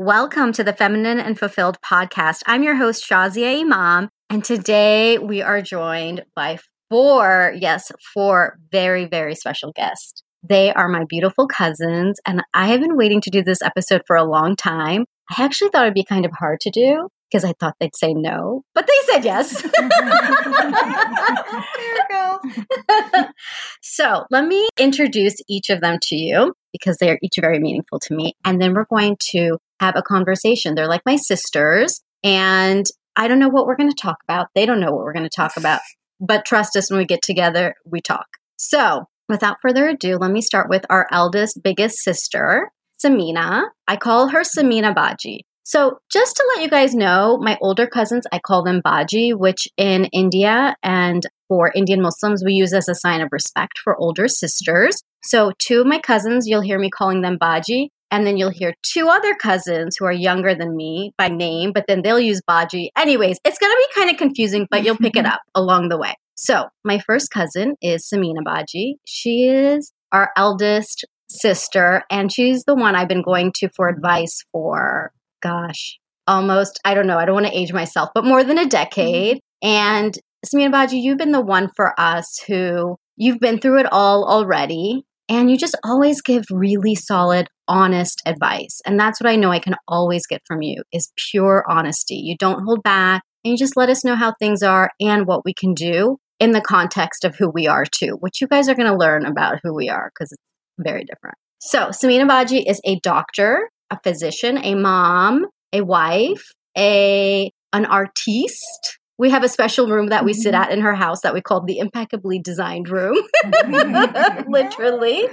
Welcome to the Feminine and Fulfilled podcast. I'm your host, Shazia Imam, and today we are joined by four, yes, four very, very special guests. They are my beautiful cousins, and I have been waiting to do this episode for a long time. I actually thought it'd be kind of hard to do because I thought they'd say no, but they said yes. there you go. so let me introduce each of them to you because they are each very meaningful to me. And then we're going to have a conversation. They're like my sisters, and I don't know what we're going to talk about. They don't know what we're going to talk about, but trust us, when we get together, we talk. So without further ado, let me start with our eldest, biggest sister, Samina. I call her Samina Baji. So, just to let you guys know, my older cousins, I call them Baji, which in India and for Indian Muslims, we use as a sign of respect for older sisters. So, two of my cousins, you'll hear me calling them Baji. And then you'll hear two other cousins who are younger than me by name, but then they'll use Baji. Anyways, it's going to be kind of confusing, but you'll pick it up along the way. So, my first cousin is Samina Baji. She is our eldest sister, and she's the one I've been going to for advice for gosh, almost, I don't know, I don't want to age myself, but more than a decade. Mm-hmm. And Samina Baji, you've been the one for us who you've been through it all already. And you just always give really solid, honest advice. And that's what I know I can always get from you is pure honesty. You don't hold back and you just let us know how things are and what we can do in the context of who we are too, which you guys are going to learn about who we are because it's very different. So, Samina Baji is a doctor a physician, a mom, a wife, a an artiste. We have a special room that we sit mm-hmm. at in her house that we call the impeccably designed room, literally.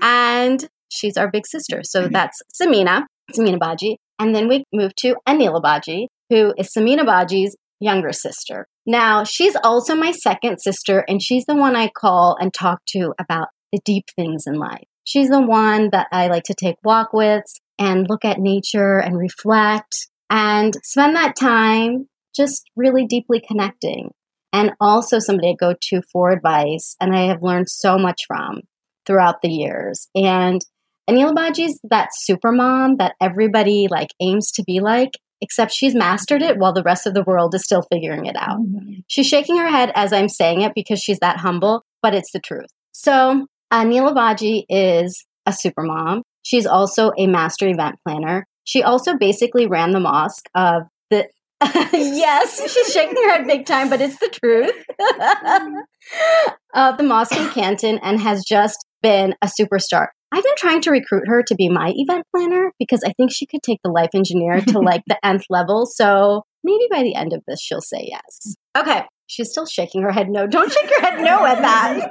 And she's our big sister. So that's Samina, Samina Baji. And then we move to Anila Baji, who is Samina Baji's younger sister. Now, she's also my second sister, and she's the one I call and talk to about the deep things in life. She's the one that I like to take walk with and look at nature and reflect and spend that time just really deeply connecting. And also somebody I go to for advice and I have learned so much from throughout the years. And Anila Baji's that super mom that everybody like aims to be like, except she's mastered it while the rest of the world is still figuring it out. Mm-hmm. She's shaking her head as I'm saying it because she's that humble, but it's the truth. So Anila Baji is a super mom. She's also a master event planner. She also basically ran the mosque of the. yes, she's shaking her head big time, but it's the truth. of uh, the mosque in Canton and has just been a superstar. I've been trying to recruit her to be my event planner because I think she could take the life engineer to like the nth level. So maybe by the end of this, she'll say yes. Okay. She's still shaking her head no. Don't shake your head no at that.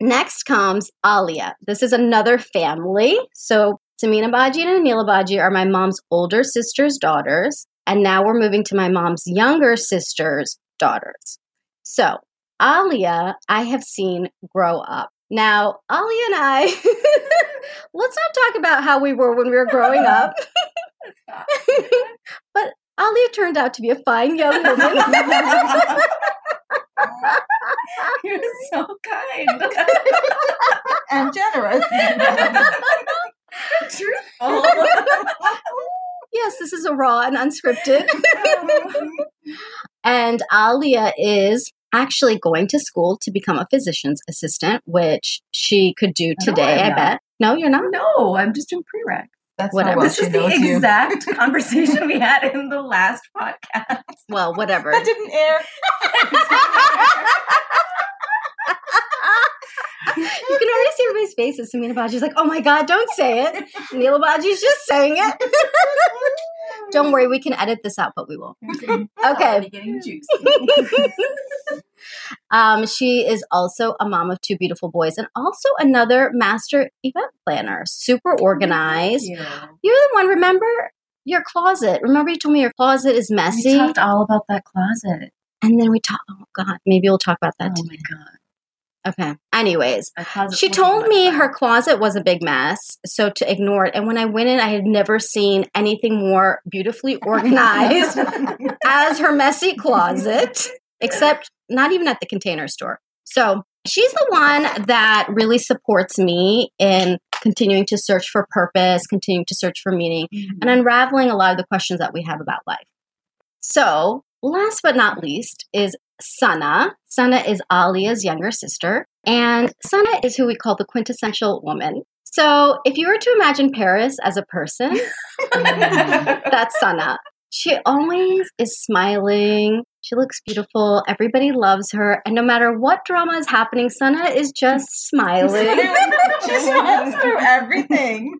Next comes Alia. This is another family. So Samina Baji and Anila Baji are my mom's older sister's daughters. And now we're moving to my mom's younger sister's daughters. So Alia, I have seen grow up. Now, Alia and I, let's not talk about how we were when we were growing up. but Alia turned out to be a fine young woman. You're so kind and generous. Truthful. yes, this is a raw and unscripted. and Alia is actually going to school to become a physician's assistant, which she could do today, no, I bet. No, you're not? No, I'm just doing prereq. That's whatever. This is the exact conversation we had in the last podcast. Well, whatever. That didn't air. you can already see everybody's faces. Samina Baji's like, oh my God, don't say it. Neela Baji's just saying it. don't worry, we can edit this out, but we will. Okay. Getting juicy. um, she is also a mom of two beautiful boys and also another master event planner, super organized. You. You're the one, remember your closet. Remember you told me your closet is messy? We talked all about that closet. And then we talked, oh God, maybe we'll talk about that oh today. my God. Okay. Anyways, she told me her closet was a big mess, so to ignore it. And when I went in, I had never seen anything more beautifully organized as her messy closet, except not even at the container store. So she's the one that really supports me in continuing to search for purpose, continuing to search for meaning, Mm-hmm. and unraveling a lot of the questions that we have about life. So, last but not least is Sana. Sana is Alia's younger sister, and Sana is who we call the quintessential woman. So, if you were to imagine Paris as a person, that's Sana. She always is smiling. She looks beautiful. Everybody loves her. And no matter what drama is happening, Sana is just smiling. she smiles through everything.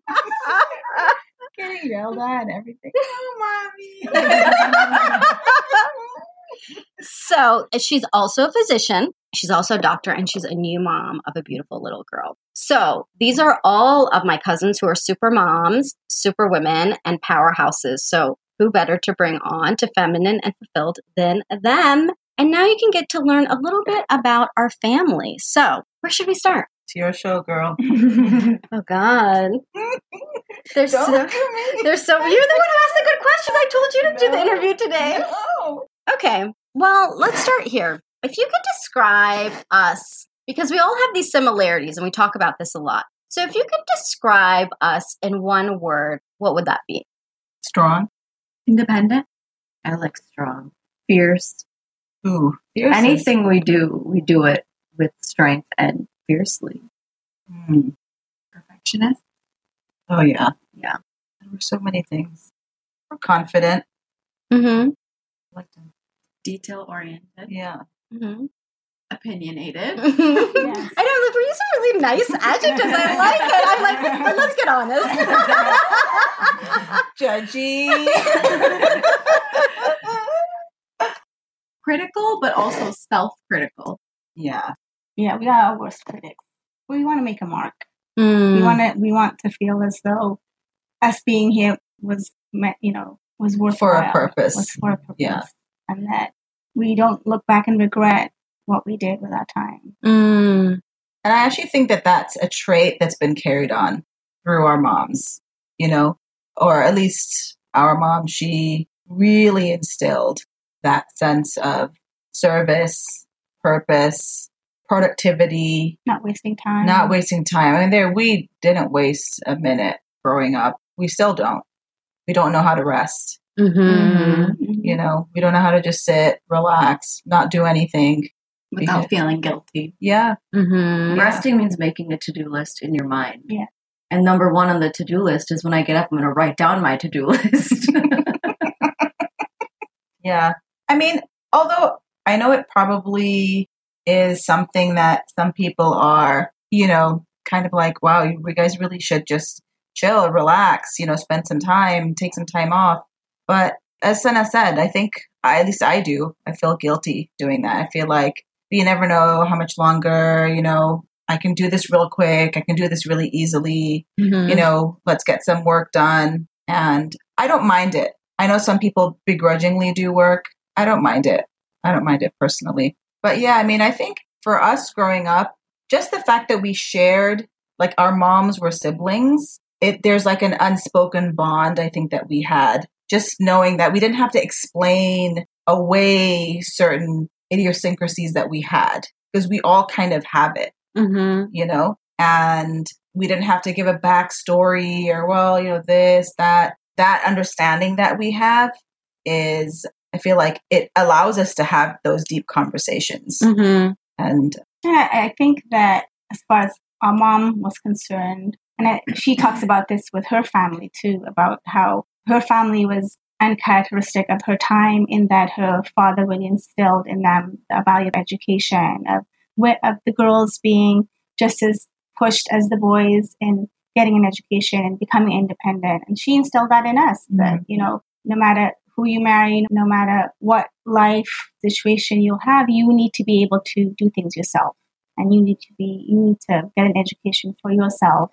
Getting yelled at and everything. Oh, mommy. So she's also a physician. She's also a doctor, and she's a new mom of a beautiful little girl. So these are all of my cousins who are super moms, super women, and powerhouses. So who better to bring on to feminine and fulfilled than them? And now you can get to learn a little bit about our family. So where should we start? It's your show, girl. Oh God, they're so Don't do me. they're so. You're the one who asked the good questions. I told you to do the interview today. No. Okay, well, let's start here. If you could describe us, because we all have these similarities and we talk about this a lot. So, if you could describe us in one word, what would that be? Strong. Independent. I like strong. Fierce. Ooh. fierce is- Anything we do, we do it with strength and fiercely. Mm. Perfectionist. Oh, yeah. Yeah. There were so many things. We're confident. Mm-hmm. Like to- Detail oriented. Yeah. mm-hmm. Opinionated. I know, look, we're using really nice adjectives. I like it. I'm like, but let's get honest. Judgy. Critical, but also self critical. yeah. Yeah, we are our worst critics. We want to make a mark. Mm. We want to. We want to feel as though us being here was, meant, you know, was worth For a purpose. Was for a purpose. Yeah. and that we don't look back and regret what we did with our time. Mm. And I actually think that that's a trait that's been carried on through our moms, you know, or at least our mom, she really instilled that sense of service, purpose, productivity, Not wasting time. not wasting time. I mean, there, we didn't waste a minute growing up. We still don't. We don't know how to rest. Mm-hmm. Mhm. You know, we don't know how to just sit, relax, not do anything. Without Yeah. feeling guilty. Yeah. Mm-hmm. Yeah. Resting means making a to do list in your mind. Yeah. And number one on the to do list is when I get up, I'm going to write down my to do list. Yeah. I mean, although I know it probably is something that some people are, you know, kind of like, wow, you you guys really should just chill, relax, you know, spend some time, take some time off. But as Sana said, I think, I, at least I do, I feel guilty doing that. I feel like you never know how much longer, you know, I can do this real quick. I can do this really easily Mm-hmm. you know, let's get some work done. And I don't mind it. I know some people begrudgingly do work. I don't mind it. I don't mind it personally. But yeah, I mean, I think for us growing up, just the fact that we shared, like our moms were siblings, it there's like an unspoken bond I think that we had. Just knowing that we didn't have to explain away certain idiosyncrasies that we had because we all kind of have it Mm-hmm. you know, and we didn't have to give a backstory or, well, you know, this, that. That understanding that we have is, I feel like it allows us to have those deep conversations. Mm-hmm. And Yeah, I think that as far as our mom was concerned, and I, she talks about this with her family too, about how her family was uncharacteristic of her time in that her father really instilled in them the value of education, of, of the girls being just as pushed as the boys in getting an education and becoming independent. And she instilled that in us that, mm-hmm. you know, no matter who you marry, no matter what life situation you'll have, you need to be able to do things yourself. And you need to be, you need to get an education for yourself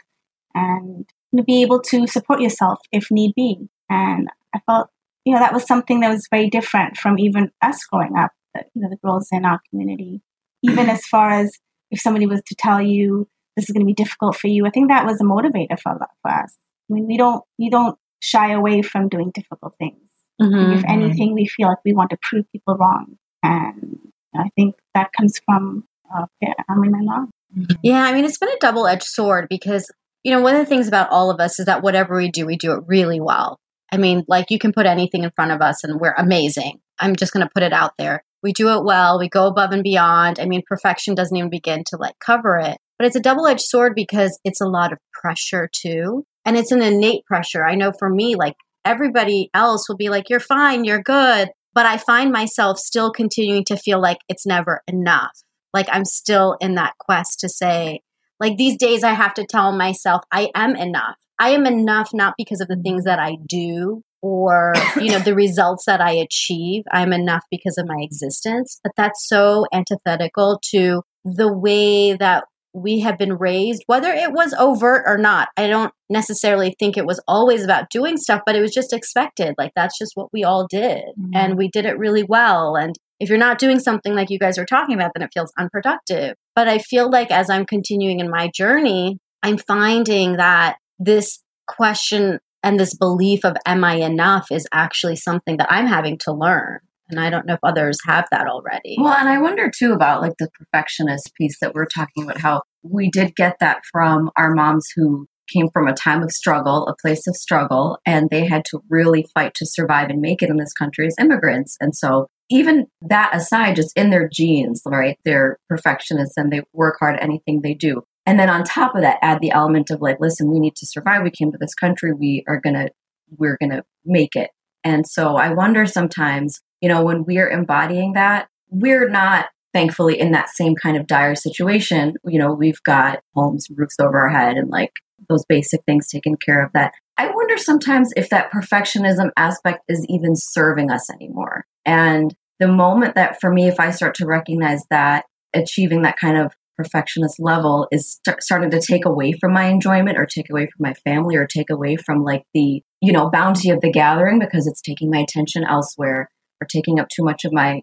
and be able to support yourself if need be. And I felt, you know, that was something that was very different from even us growing up, the, you know, the girls in our community. Even as far as if somebody was to tell you this is going to be difficult for you, I think that was a motivator for, for us. I mean, we don't, we don't shy away from doing difficult things. Mm-hmm. If anything, we feel like we want to prove people wrong. And I think that comes from uh, I mean, my mom. Yeah, I mean, it's been a double edged sword because you know, one of the things about all of us is that whatever we do, we do it really well. I mean, like you can put anything in front of us and we're amazing. I'm just going to put it out there. We do it well. We go above and beyond. I mean, perfection doesn't even begin to like cover it. But it's a double edged sword because it's a lot of pressure too. And it's an innate pressure. I know for me, like everybody else will be like, you're fine, you're good. But I find myself still continuing to feel like it's never enough. Like I'm still in that quest to say, like these days, I have to tell myself I am enough. I am enough not because of the things that I do or you know the results that I achieve. I'm enough because of my existence. But that's so antithetical to the way that we have been raised, whether it was overt or not. I don't necessarily think it was always about doing stuff, but it was just expected. Like that's just what we all did. Mm-hmm. And we did it really well. And if you're not doing something like you guys are talking about, then it feels unproductive. But I feel like as I'm continuing in my journey, I'm finding that this question and this belief of am I enough is actually something that I'm having to learn. And I don't know if others have that already. Well, and I wonder too about like the perfectionist piece that we're talking about, how we did get that from our moms who came from a time of struggle, a place of struggle, and they had to really fight to survive and make it in this country as immigrants. And so, even that aside, just in their genes, right? They're perfectionists and they work hard at anything they do. And then on top of that, add the element of like, listen, we need to survive. We came to this country. We are going to, we're going to make it. And so I wonder sometimes you know, when we're embodying that, we're not thankfully in that same kind of dire situation. You know, we've got homes, roofs over our head, and like those basic things taken care of that. I wonder sometimes if that perfectionism aspect is even serving us anymore. And the moment that for me, if I start to recognize that achieving that kind of perfectionist level is st- starting to take away from my enjoyment or take away from my family or take away from like the, you know, bounty of the gathering because it's taking my attention elsewhere or taking up too much of my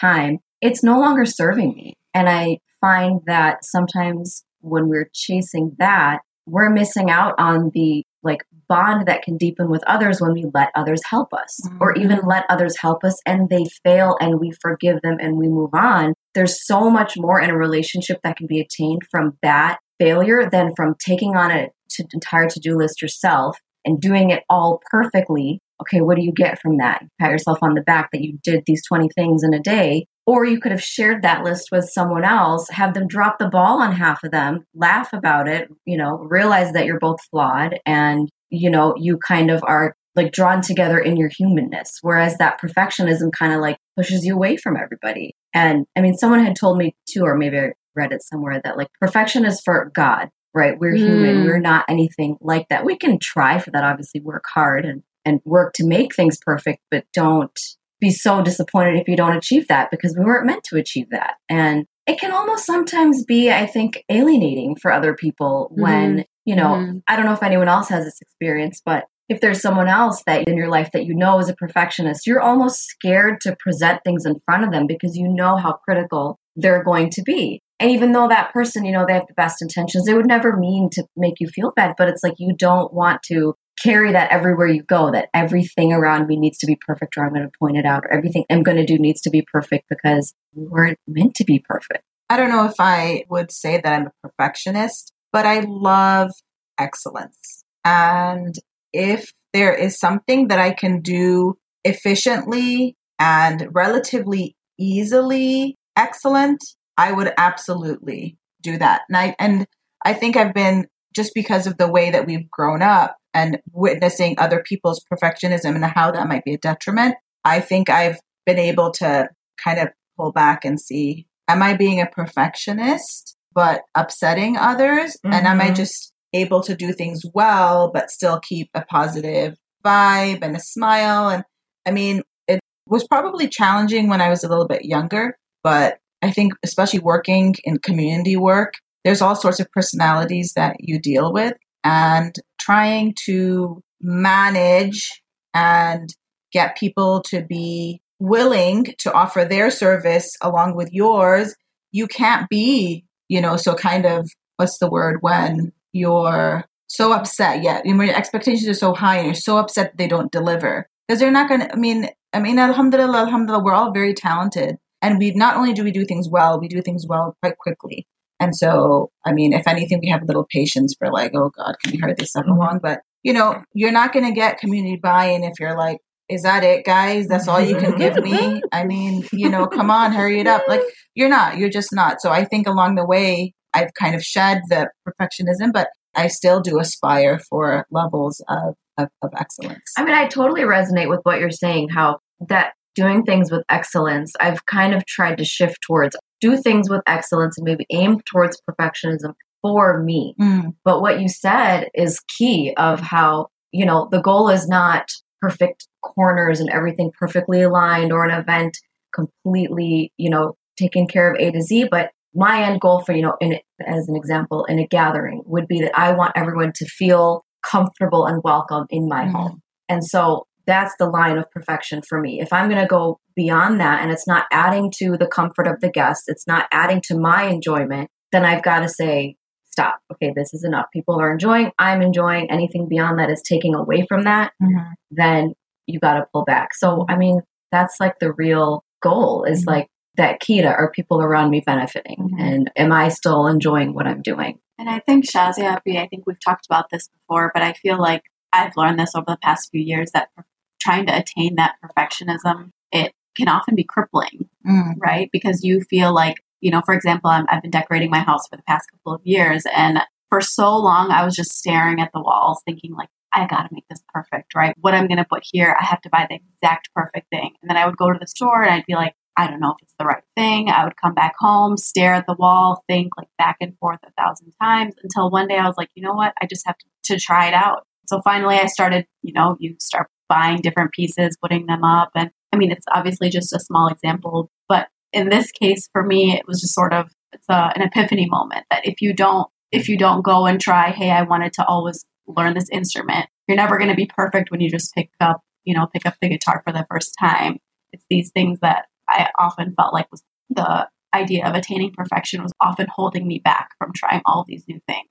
time, it's no longer serving me. And I find that sometimes when we're chasing that, we're missing out on the like bond that can deepen with others when we let others help us mm-hmm. or even let others help us and they fail and we forgive them and we move on. There's so much more in a relationship that can be attained from that failure than from taking on an entire to-do list yourself and doing it all perfectly okay, what do you get from that? pat yourself on the back that you did these 20 things in a day. Or you could have shared that list with someone else, have them drop the ball on half of them, laugh about it, you know, realize that you're both flawed and, you know, you kind of are like drawn together in your humanness. Whereas that perfectionism kind of like pushes you away from everybody. And I mean, someone had told me too, or maybe I read it somewhere that like perfection is for God, right? We're mm. human. We're not anything like that. We can try for that, obviously, work hard and and work to make things perfect, but don't be so disappointed if you don't achieve that because we weren't meant to achieve that. And it can almost sometimes be, I think, alienating for other people when, mm-hmm. you know, mm-hmm. I don't know if anyone else has this experience, but if there's someone else that in your life that you know is a perfectionist, you're almost scared to present things in front of them because you know how critical they're going to be. And even though that person, you know, they have the best intentions, they would never mean to make you feel bad, but it's like you don't want to carry that everywhere you go that everything around me needs to be perfect or I'm going to point it out or everything I'm going to do needs to be perfect because we weren't meant to be perfect. I don't know if I would say that I'm a perfectionist, but I love excellence. And if there is something that I can do efficiently and relatively easily excellent, I would absolutely do that. And I, and I think I've been just because of the way that we've grown up, and witnessing other people's perfectionism and how that might be a detriment, I think I've been able to kind of pull back and see am I being a perfectionist but upsetting others? Mm-hmm. And am I mm-hmm. just able to do things well but still keep a positive vibe and a smile? And I mean, it was probably challenging when I was a little bit younger, but I think, especially working in community work, there's all sorts of personalities that you deal with. And trying to manage and get people to be willing to offer their service along with yours, you can't be, you know, so kind of what's the word when you're so upset yet you know, your expectations are so high and you're so upset they don't deliver because they're not going to i mean i mean alhamdulillah alhamdulillah we're all very talented and we not only do we do things well we do things well quite quickly And so, I mean, if anything, we have a little patience for like, oh God, can we hurry this up mm-hmm. along? But, you know, you're not going to get community buy in if you're like, is that it, guys? That's all you can give me? I mean, you know, come on, hurry it up. Like, you're not, you're just not. So I think along the way, I've kind of shed the perfectionism, but I still do aspire for levels of, of, of excellence. I mean, I totally resonate with what you're saying, how that doing things with excellence, I've kind of tried to shift towards do things with excellence and maybe aim towards perfectionism for me. Mm. But what you said is key of how, you know, the goal is not perfect corners and everything perfectly aligned or an event completely, you know, taken care of A to Z, but my end goal for, you know, in as an example, in a gathering would be that I want everyone to feel comfortable and welcome in my Mhm. home. And so that's the line of perfection for me. If I'm going to go beyond that and it's not adding to the comfort of the guest, it's not adding to my enjoyment, then I've got to say, stop. Okay, this is enough. People are enjoying, I'm enjoying. Anything beyond that is taking away from that, Mhm. then you got to pull back. So, I mean, that's like the real goal is Mhm. like that key to are people around me benefiting Mhm. and am I still enjoying what I'm doing? And I think Shazia, I think we've talked about this before, but I feel like I've learned this over the past few years that trying to attain that perfectionism, it can often be crippling, Mm. right? Because you feel like, you know, for example, I'm, I've been decorating my house for the past couple of years, and for so long I was just staring at the walls, thinking like, I got to make this perfect, right? What I'm going to put here, I have to buy the exact perfect thing. And then I would go to the store and I'd be like, I don't know if it's the right thing. I would come back home, stare at the wall, think like back and forth a thousand times until one day I was like, you know what? I just have to, to try it out. So finally I started, you know, you start buying different pieces, putting them up. And I mean, it's obviously just a small example, but in this case, for me, it was just sort of, it's a, an epiphany moment that if you don't, if you don't go and try, hey, I wanted to always learn this instrument, you're never going to be perfect when you just pick up, you know, pick up the guitar for the first time. It's these things that I often felt like was the idea of attaining perfection was often holding me back from trying all these new things.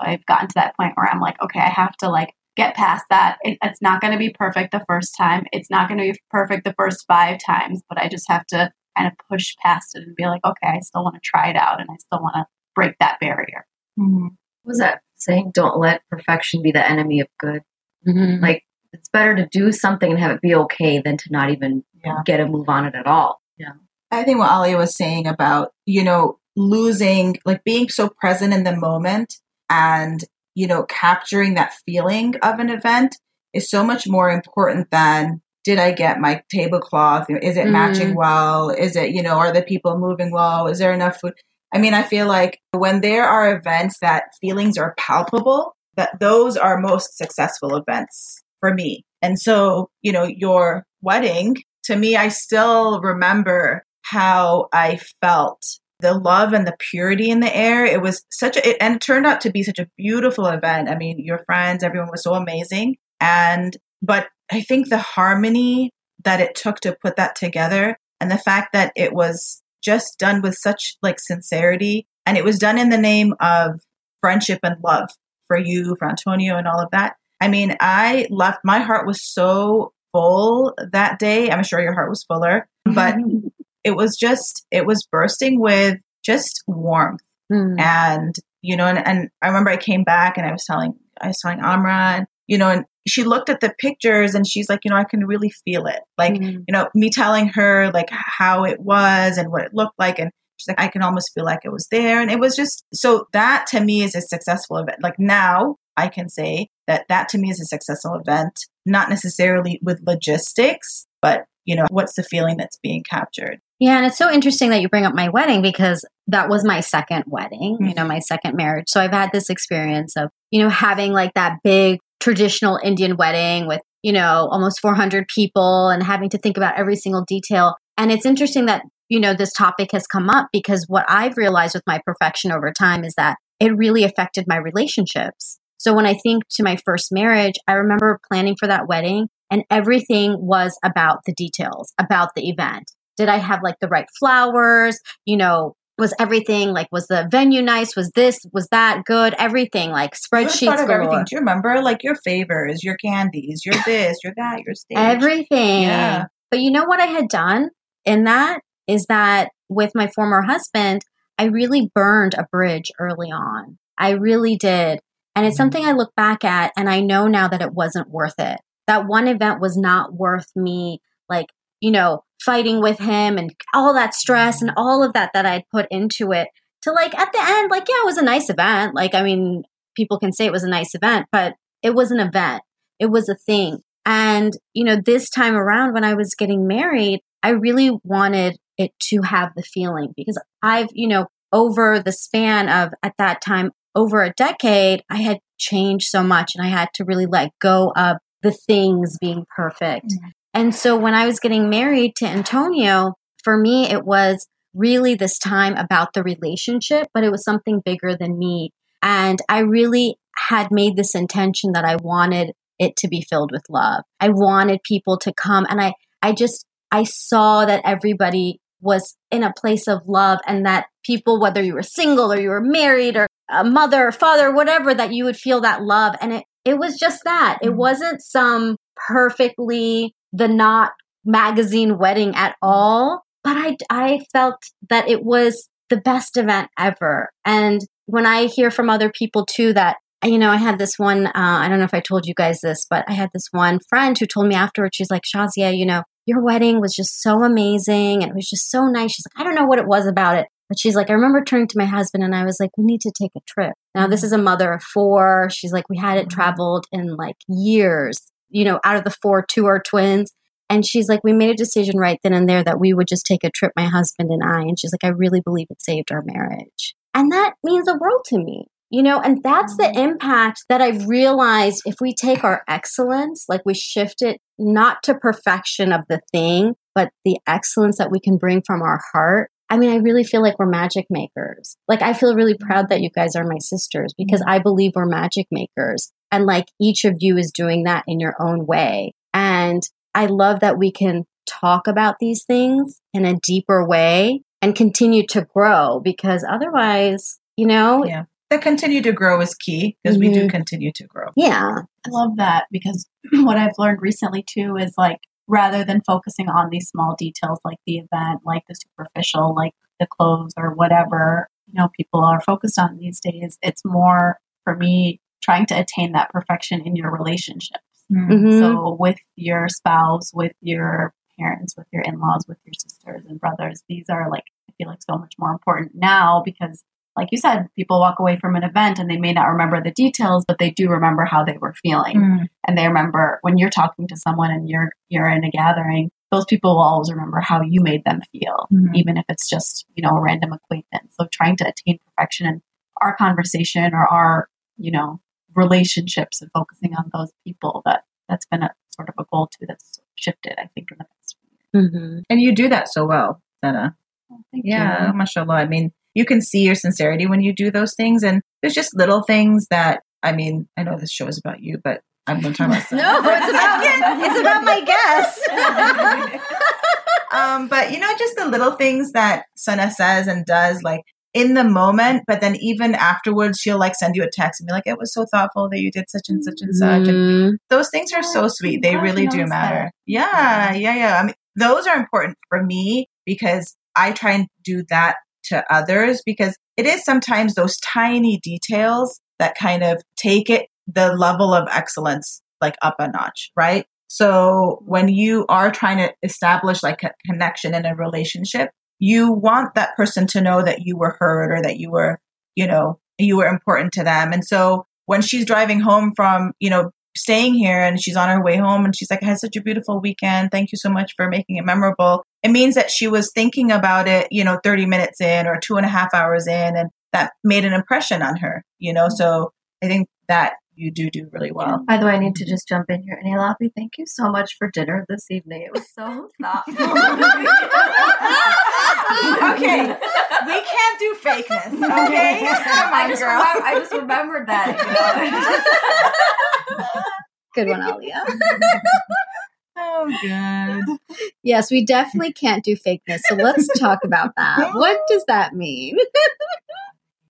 So I've gotten to that point where I'm like, okay, I have to like get past that. It, it's not going to be perfect the first time. It's not going to be perfect the first five times, but I just have to kind of push past it and be like, okay, I still want to try it out and I still want to break that barrier. Mhm. What was that saying? Don't let perfection be the enemy of good. Mhm. Like it's better to do something and have it be okay than to not even Yeah. get a move on it at all. Yeah. I think what Ali was saying about, you know, losing, like being so present in the moment and, you know, capturing that feeling of an event is so much more important than did I get my tablecloth? Is it Mm. matching well? Is it, you know, are the people moving well? Is there enough food? I mean, I feel like when there are events that feelings are palpable, that those are most successful events for me. And so, you know, your wedding, to me, I still remember how I felt the love and the purity in the air. It was such a, it, and it turned out to be such a beautiful event. I mean, your friends, everyone was so amazing. And, but I think the harmony that it took to put that together and the fact that it was just done with such like sincerity and it was done in the name of friendship and love for you, for Antonio and all of that. I mean, I left, my heart was so full that day. I'm sure your heart was fuller, but it was just, it was bursting with just warmth Mm. and you know and, and i remember i came back and i was telling i was telling amra and you know and she looked at the pictures and she's like you know i can really feel it like Mm. you know me telling her like how it was and what it looked like and she's like i can almost feel like it was there and it was just so that to me is a successful event like now i can say that that to me is a successful event not necessarily with logistics but you know what's the feeling that's being captured Yeah, and it's so interesting that you bring up my wedding because that was my second wedding, you know, mm-hmm. my second marriage. So I've had this experience of, you know, having like that big traditional Indian wedding with, you know, almost 400 people and having to think about every single detail. And it's interesting that, you know, this topic has come up because what I've realized with my perfection over time is that it really affected my relationships. So when I think to my first marriage, I remember planning for that wedding and everything was about the details, about the event did I have like the right flowers? You know, was everything like was the venue nice? Was this was that good? Everything like spreadsheets of everything. Do you remember like your favors, your candies, your this, your that, your stage? Everything. Yeah. But you know what I had done in that is that with my former husband, I really burned a bridge early on. I really did. And it's mm-hmm. something I look back at and I know now that it wasn't worth it. That one event was not worth me, like, you know, fighting with him and all that stress and all of that that I'd put into it to like at the end, like, yeah, it was a nice event. Like, I mean, people can say it was a nice event, but it was an event. It was a thing. And, you know, this time around when I was getting married, I really wanted it to have the feeling because I've, you know, over the span of at that time, over a decade, I had changed so much and I had to really let go of the things being perfect. Mm-hmm. And so when I was getting married to Antonio, for me, it was really this time about the relationship, but it was something bigger than me. And I really had made this intention that I wanted it to be filled with love. I wanted people to come and I, I just, I saw that everybody was in a place of love and that people, whether you were single or you were married or a mother or father, or whatever, that you would feel that love. And it, it was just that. It mm-hmm. wasn't some perfectly the not magazine wedding at all. But I, I felt that it was the best event ever. And when I hear from other people too that, you know, I had this one, uh, I don't know if I told you guys this, but I had this one friend who told me afterwards, she's like, Shazia, you know, your wedding was just so amazing and it was just so nice. She's like, I don't know what it was about it, but she's like, I remember turning to my husband and I was like, we need to take a trip. Now, this mm-hmm. is a mother of four. She's like, we hadn't mm-hmm. traveled in like years. You know, out of the four, two are twins. And she's like, we made a decision right then and there that we would just take a trip, my husband and I. And she's like, I really believe it saved our marriage. And that means the world to me, you know, and that's the mm-hmm. impact that I've realized if we take our excellence, like we shift it not to perfection of the thing, but the excellence that we can bring from our heart I mean, I really feel like we're magic makers. Like, I feel really proud that you guys are my sisters because I believe we're magic makers. And like each of you is doing that in your own way. And I love that we can talk about these things in a deeper way and continue to grow because otherwise, you know, yeah. That continue to grow is key because mm-hmm. we do mm-hmm. continue to grow. Yeah. I love that because what I've learned recently too is like rather than focusing on these small details like the event, like the superficial, like the clothes or whatever, you know, people are focused on these days. It's more for me trying to attain that perfection in your relationships. Mm-hmm. So with your spouse, with your parents, with your in-laws, with your sisters and brothers, these are like I feel like so much more important now because like you said, people walk away from an event and they may not remember the details, but they do remember how they were feeling. Mm. And they remember when you're talking to someone and you're you're in a gathering, those people will always remember how you made them feel, mm. even if it's just, you know, a random acquaintance. So trying to attain perfection in our conversation or our, you know, relationships and focusing on those people that that's been a sort of a goal too that's shifted, I think, in the past few years. Mm-hmm. And you do that so well, Sana. Oh, yeah, you. mashallah. I mean, you can see your sincerity when you do those things. And there's just little things that, I mean, I know this show is about you, but I'm going to talk about No, it's about, it's about my guest. um, but, you know, just the little things that Sana says and does, like, in the moment, but then even afterwards, she'll like send you a text and be like, "It was so thoughtful that you did such and such and such." Mm. And those things are so sweet; they really do matter. Yeah, yeah, yeah. I mean, those are important for me because I try and do that to others because it is sometimes those tiny details that kind of take it the level of excellence like up a notch, right? So when you are trying to establish like a connection in a relationship, you want that person to know that you were heard or that you were, you know, you were important to them. And so when she's driving home from, you know, staying here and she's on her way home and she's like, I had such a beautiful weekend. Thank you so much for making it memorable. It means that she was thinking about it, you know, 30 minutes in or two and a half hours in, and that made an impression on her, you know? So I think that you do do really well. By the way, I need to just jump in here. And Elapi, thank you so much for dinner this evening. It was so thoughtful. okay, we can't do fakeness. Okay, come on, I girl. Remember, I just remembered that. You know? Good one, Alia. oh, good. Yes, we definitely can't do fakeness. So let's talk about that. What does that mean?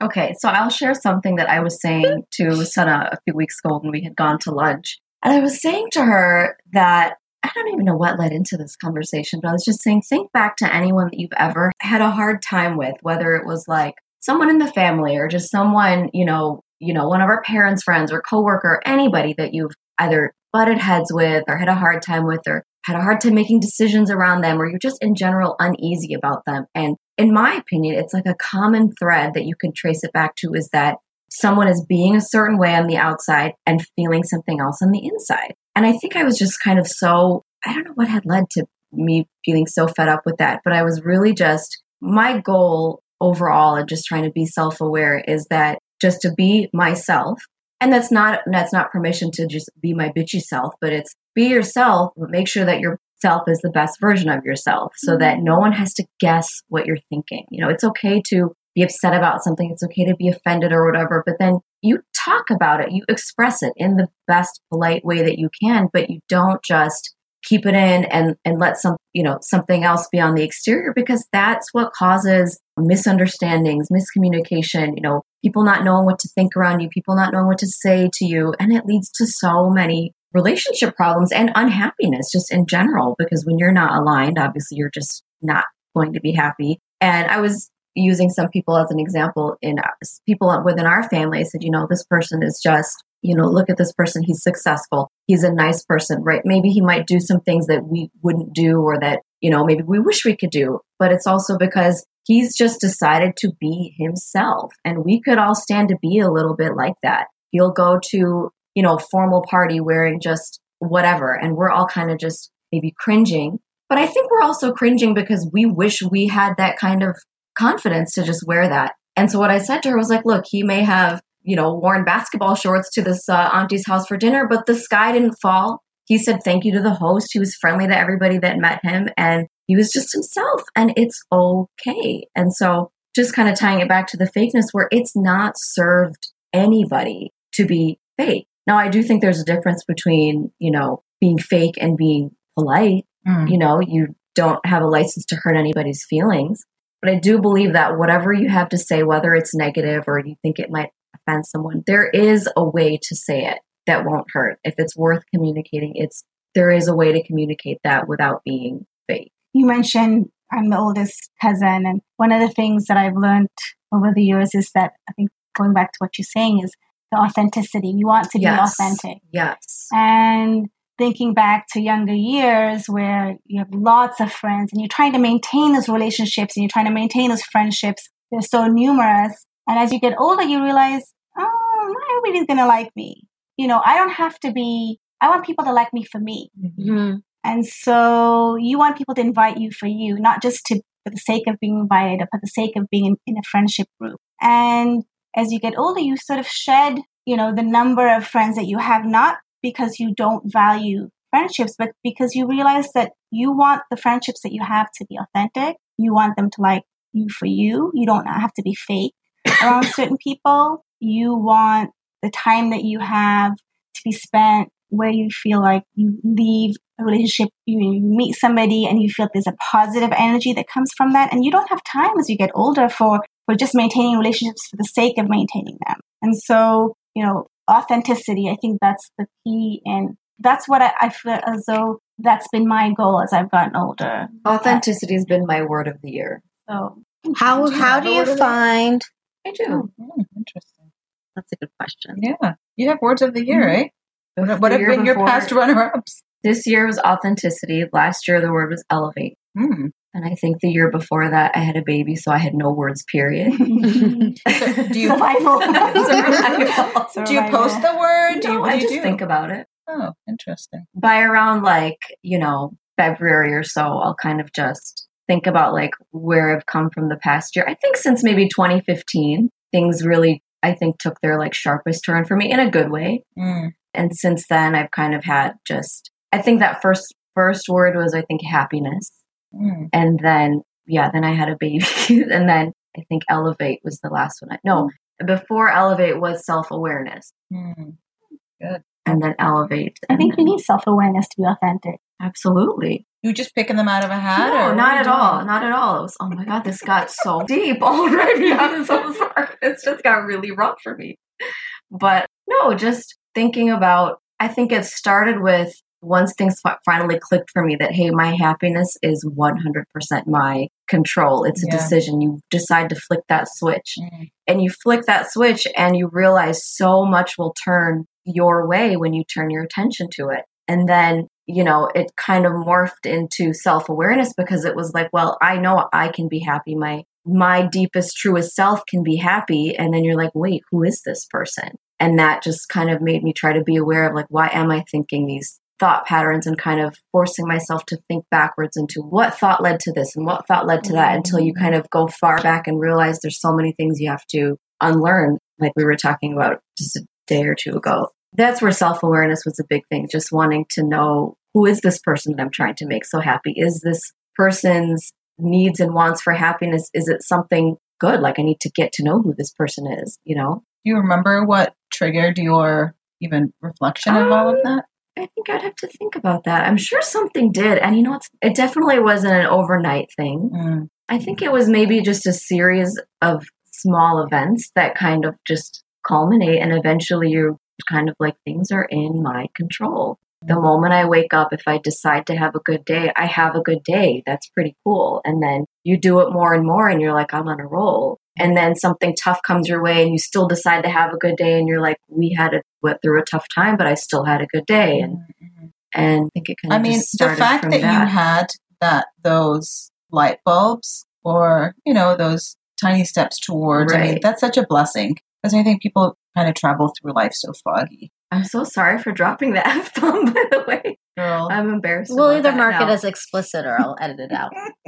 Okay, so I'll share something that I was saying to Sana a few weeks ago when we had gone to lunch. And I was saying to her that I don't even know what led into this conversation, but I was just saying, think back to anyone that you've ever had a hard time with, whether it was like someone in the family or just someone, you know, you know, one of our parents' friends or coworker, anybody that you've either butted heads with or had a hard time with or had a hard time making decisions around them or you're just in general uneasy about them. And in my opinion, it's like a common thread that you can trace it back to is that someone is being a certain way on the outside and feeling something else on the inside. And I think I was just kind of so, I don't know what had led to me feeling so fed up with that, but I was really just, my goal overall and just trying to be self aware is that just to be myself. And that's not, that's not permission to just be my bitchy self, but it's be yourself, but make sure that your self is the best version of yourself so mm-hmm. that no one has to guess what you're thinking. You know, it's okay to be upset about something. It's okay to be offended or whatever, but then you talk about it, you express it in the best polite way that you can, but you don't just keep it in and and let some you know something else be on the exterior because that's what causes misunderstandings miscommunication you know people not knowing what to think around you people not knowing what to say to you. And it leads to so many relationship problems and unhappiness just in general because when you're not aligned obviously you're just not going to be happy. And i was using some people as an example in people within our family said you know this person is just you know look at this person he's successful. He's a nice person right? Maybe he might do some things that we wouldn't do or that you know maybe we wish we could do. But it's also because he's just decided to be himself. And we could all stand to be a little bit like that. He'll go to you know formal party wearing just whatever. And we're all kind of just maybe cringing. But i think we're also cringing because we wish we had that kind of confidence to just wear that. And so what I said to her was like, look, he may have, you know, worn basketball shorts to this uh, auntie's house for dinner, but the sky didn't fall. He said thank you to the host. He was friendly to everybody that met him and he was just himself and it's okay. And so just kind of tying it back to the fakeness where it's not served anybody to be fake. Now, I do think there's a difference between, you know, being fake and being polite. Mm. You know, you don't have a license to hurt anybody's feelings. But I do believe that whatever you have to say, whether it's negative or you think it might offend someone, there is a way to say it that won't hurt. If it's worth communicating, it's there is a way to communicate that without being fake. You mentioned I'm the oldest cousin, and one of the things that I've learned over the years is that I think going back to what you're saying is the authenticity. You want to be Yes. authentic. Yes. And thinking back to younger years where you have lots of friends and you're trying to maintain those relationships and you're trying to maintain those friendships, they're so numerous. And as you get older, you realize, oh, not everybody's going to like me. You know, I don't have to be, I want people to like me for me. Mhm. And so you want people to invite you for you, not just to for the sake of being invited or for the sake of being in, in a friendship group. And as you get older, you sort of shed, you know, the number of friends that you have, not because you don't value friendships, but because you realize that you want the friendships that you have to be authentic. You want them to like you for you. You don't have to be fake around certain people. You want the time that you have to be spent where you feel like you leave a relationship, you, meet somebody and you feel there's a positive energy that comes from that. And you don't have time as you get older for, for just maintaining relationships for the sake of maintaining them. And so, you know, authenticity, I think that's the key. And that's what I, I feel as though that's been my goal as I've gotten older. Authenticity has been my word of the year. So, How Do you how do you word of the- find? I do. Mm, interesting. That's a good question. Yeah. You have words of the year, Mhm. right? What, what have year been your past runner ups? This year was authenticity. Last year the word was elevate. Mm. And I think the year before that I had a baby, so I had no words, period. Do you survival. Survival. do you post the word? Do you, what I do you just do? think about it. Oh, interesting. By around like, you know, February or so, I'll kind of just think about like where I've come from the past year. I think since maybe 2015, things really, I think, took their like sharpest turn for me in a good way. Mm. And since then, I've kind of had just, I think that first first word was, I think, happiness. Mm. And then, yeah, then I had a baby. and then I think elevate was the last one. I, no, before elevate was self awareness. Mm. And then elevate. I and think you need self awareness to be authentic. Absolutely. You just picking them out of a hat? No, or not at all. doing? Not at all. It was, oh my God, this got so deep already. I'm so sorry. It's just got really rough for me. But no, just thinking about, I think it started with once things finally clicked for me that, hey, my happiness is 100% my control. It's a Yeah. decision. You decide to flick that switch Mm. and you flick that switch and you realize so much will turn your way when you turn your attention to it. And then, you know, it kind of morphed into self-awareness because it was like, well, I know I can be happy. My my deepest truest self can be happy and then you're like, "Wait, who is this person?" And that just kind of made me try to be aware of like why am I thinking these thought patterns and kind of forcing myself to think backwards into what thought led to this and what thought led to that until you kind of go far back and realize there's so many things you have to unlearn, like we were talking about just a day or two ago. That's where self awareness was a big thing, just wanting to know who is this person that I'm trying to make so happy? Is this person's needs and wants for happiness? Is it something good? Like I need to get to know who this person is, you know? Do you remember what triggered your even reflection of all of Um, that? I think I'd have to think about that. I'm sure something did. And you know, it's, it definitely wasn't an overnight thing. Mm. I think it was maybe just a series of small events that kind of just culminate and eventually you're kind of like things are in my control. The moment I wake up, if I decide to have a good day, I have a good day. That's pretty cool. And then you do it more and more and you're like, I'm on a roll. And then something tough comes your way and you still decide to have a good day and you're like, we had a went through a tough time, but I still had a good day. Mm-hmm. And and I think it kind of I mean, just the fact that, that. you had that those light bulbs or you know those tiny steps towards, I mean, that's such a blessing because I think people kind of travel through life so foggy. I'm so sorry for dropping the F bomb, by the way. Girl, I'm embarrassed. We'll either that mark it as explicit or I'll edit it out.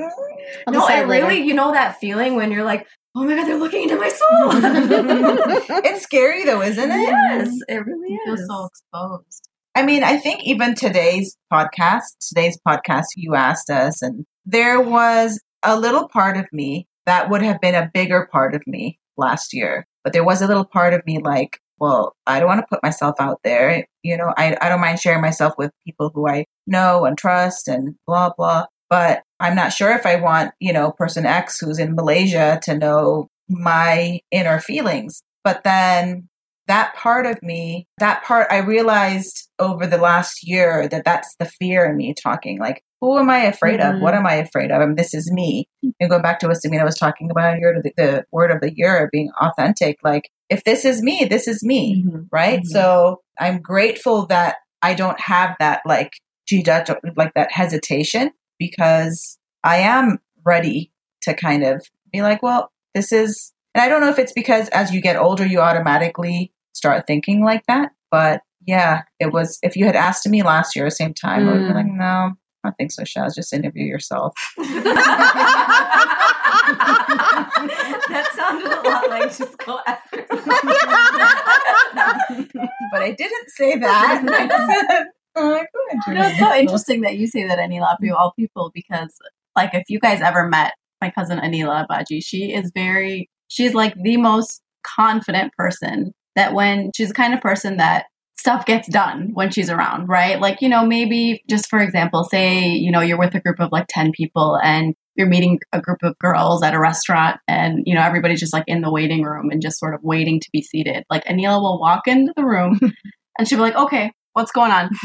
I'll no, decide I really, you know that feeling when you're like, oh my god, they're looking into my soul. it's scary though, isn't it? yes, it really You feel is. so exposed. I mean, I think even today's podcast, today's podcast, you asked us, and there was a little part of me that would have been a bigger part of me last year. But there was a little part of me like, well, I don't want to put myself out there. You know, I, I don't mind sharing myself with people who I know and trust and blah, blah. But I'm not sure if I want, you know, person X who's in Malaysia to know my inner feelings. But then that part of me, that part, I realized over the last year that that's the fear in me talking. Like, who am I afraid of? What am I afraid of? And this is me. And going back to what Samina was talking about here, the, the word of the year being authentic. Like, if this is me, this is me, Mhm. right? Mhm. So I'm grateful that I don't have that like judge, like that hesitation because I am ready to kind of be like, well, this is, and I don't know if it's because as you get older, you automatically start thinking like that. But yeah, it was, if you had asked me last year, at the same time, I would be Mm. like, no, I think so, Shaz. Just interview yourself. that sounded a lot like just go after. but I didn't say that. Oh, You know, it's so interesting that you say that Anila of all people because, like, if you guys ever met my cousin Anila Baji, she is very, she's like the most confident person that when she's the kind of person that stuff gets done when she's around, right? Like, you know, maybe just for example, say, you know, you're with a group of like 10 people and you're meeting a group of girls at a restaurant and, you know, everybody's just like in the waiting room and just sort of waiting to be seated. Like, Anila will walk into the room and she'll be like, okay, what's going on?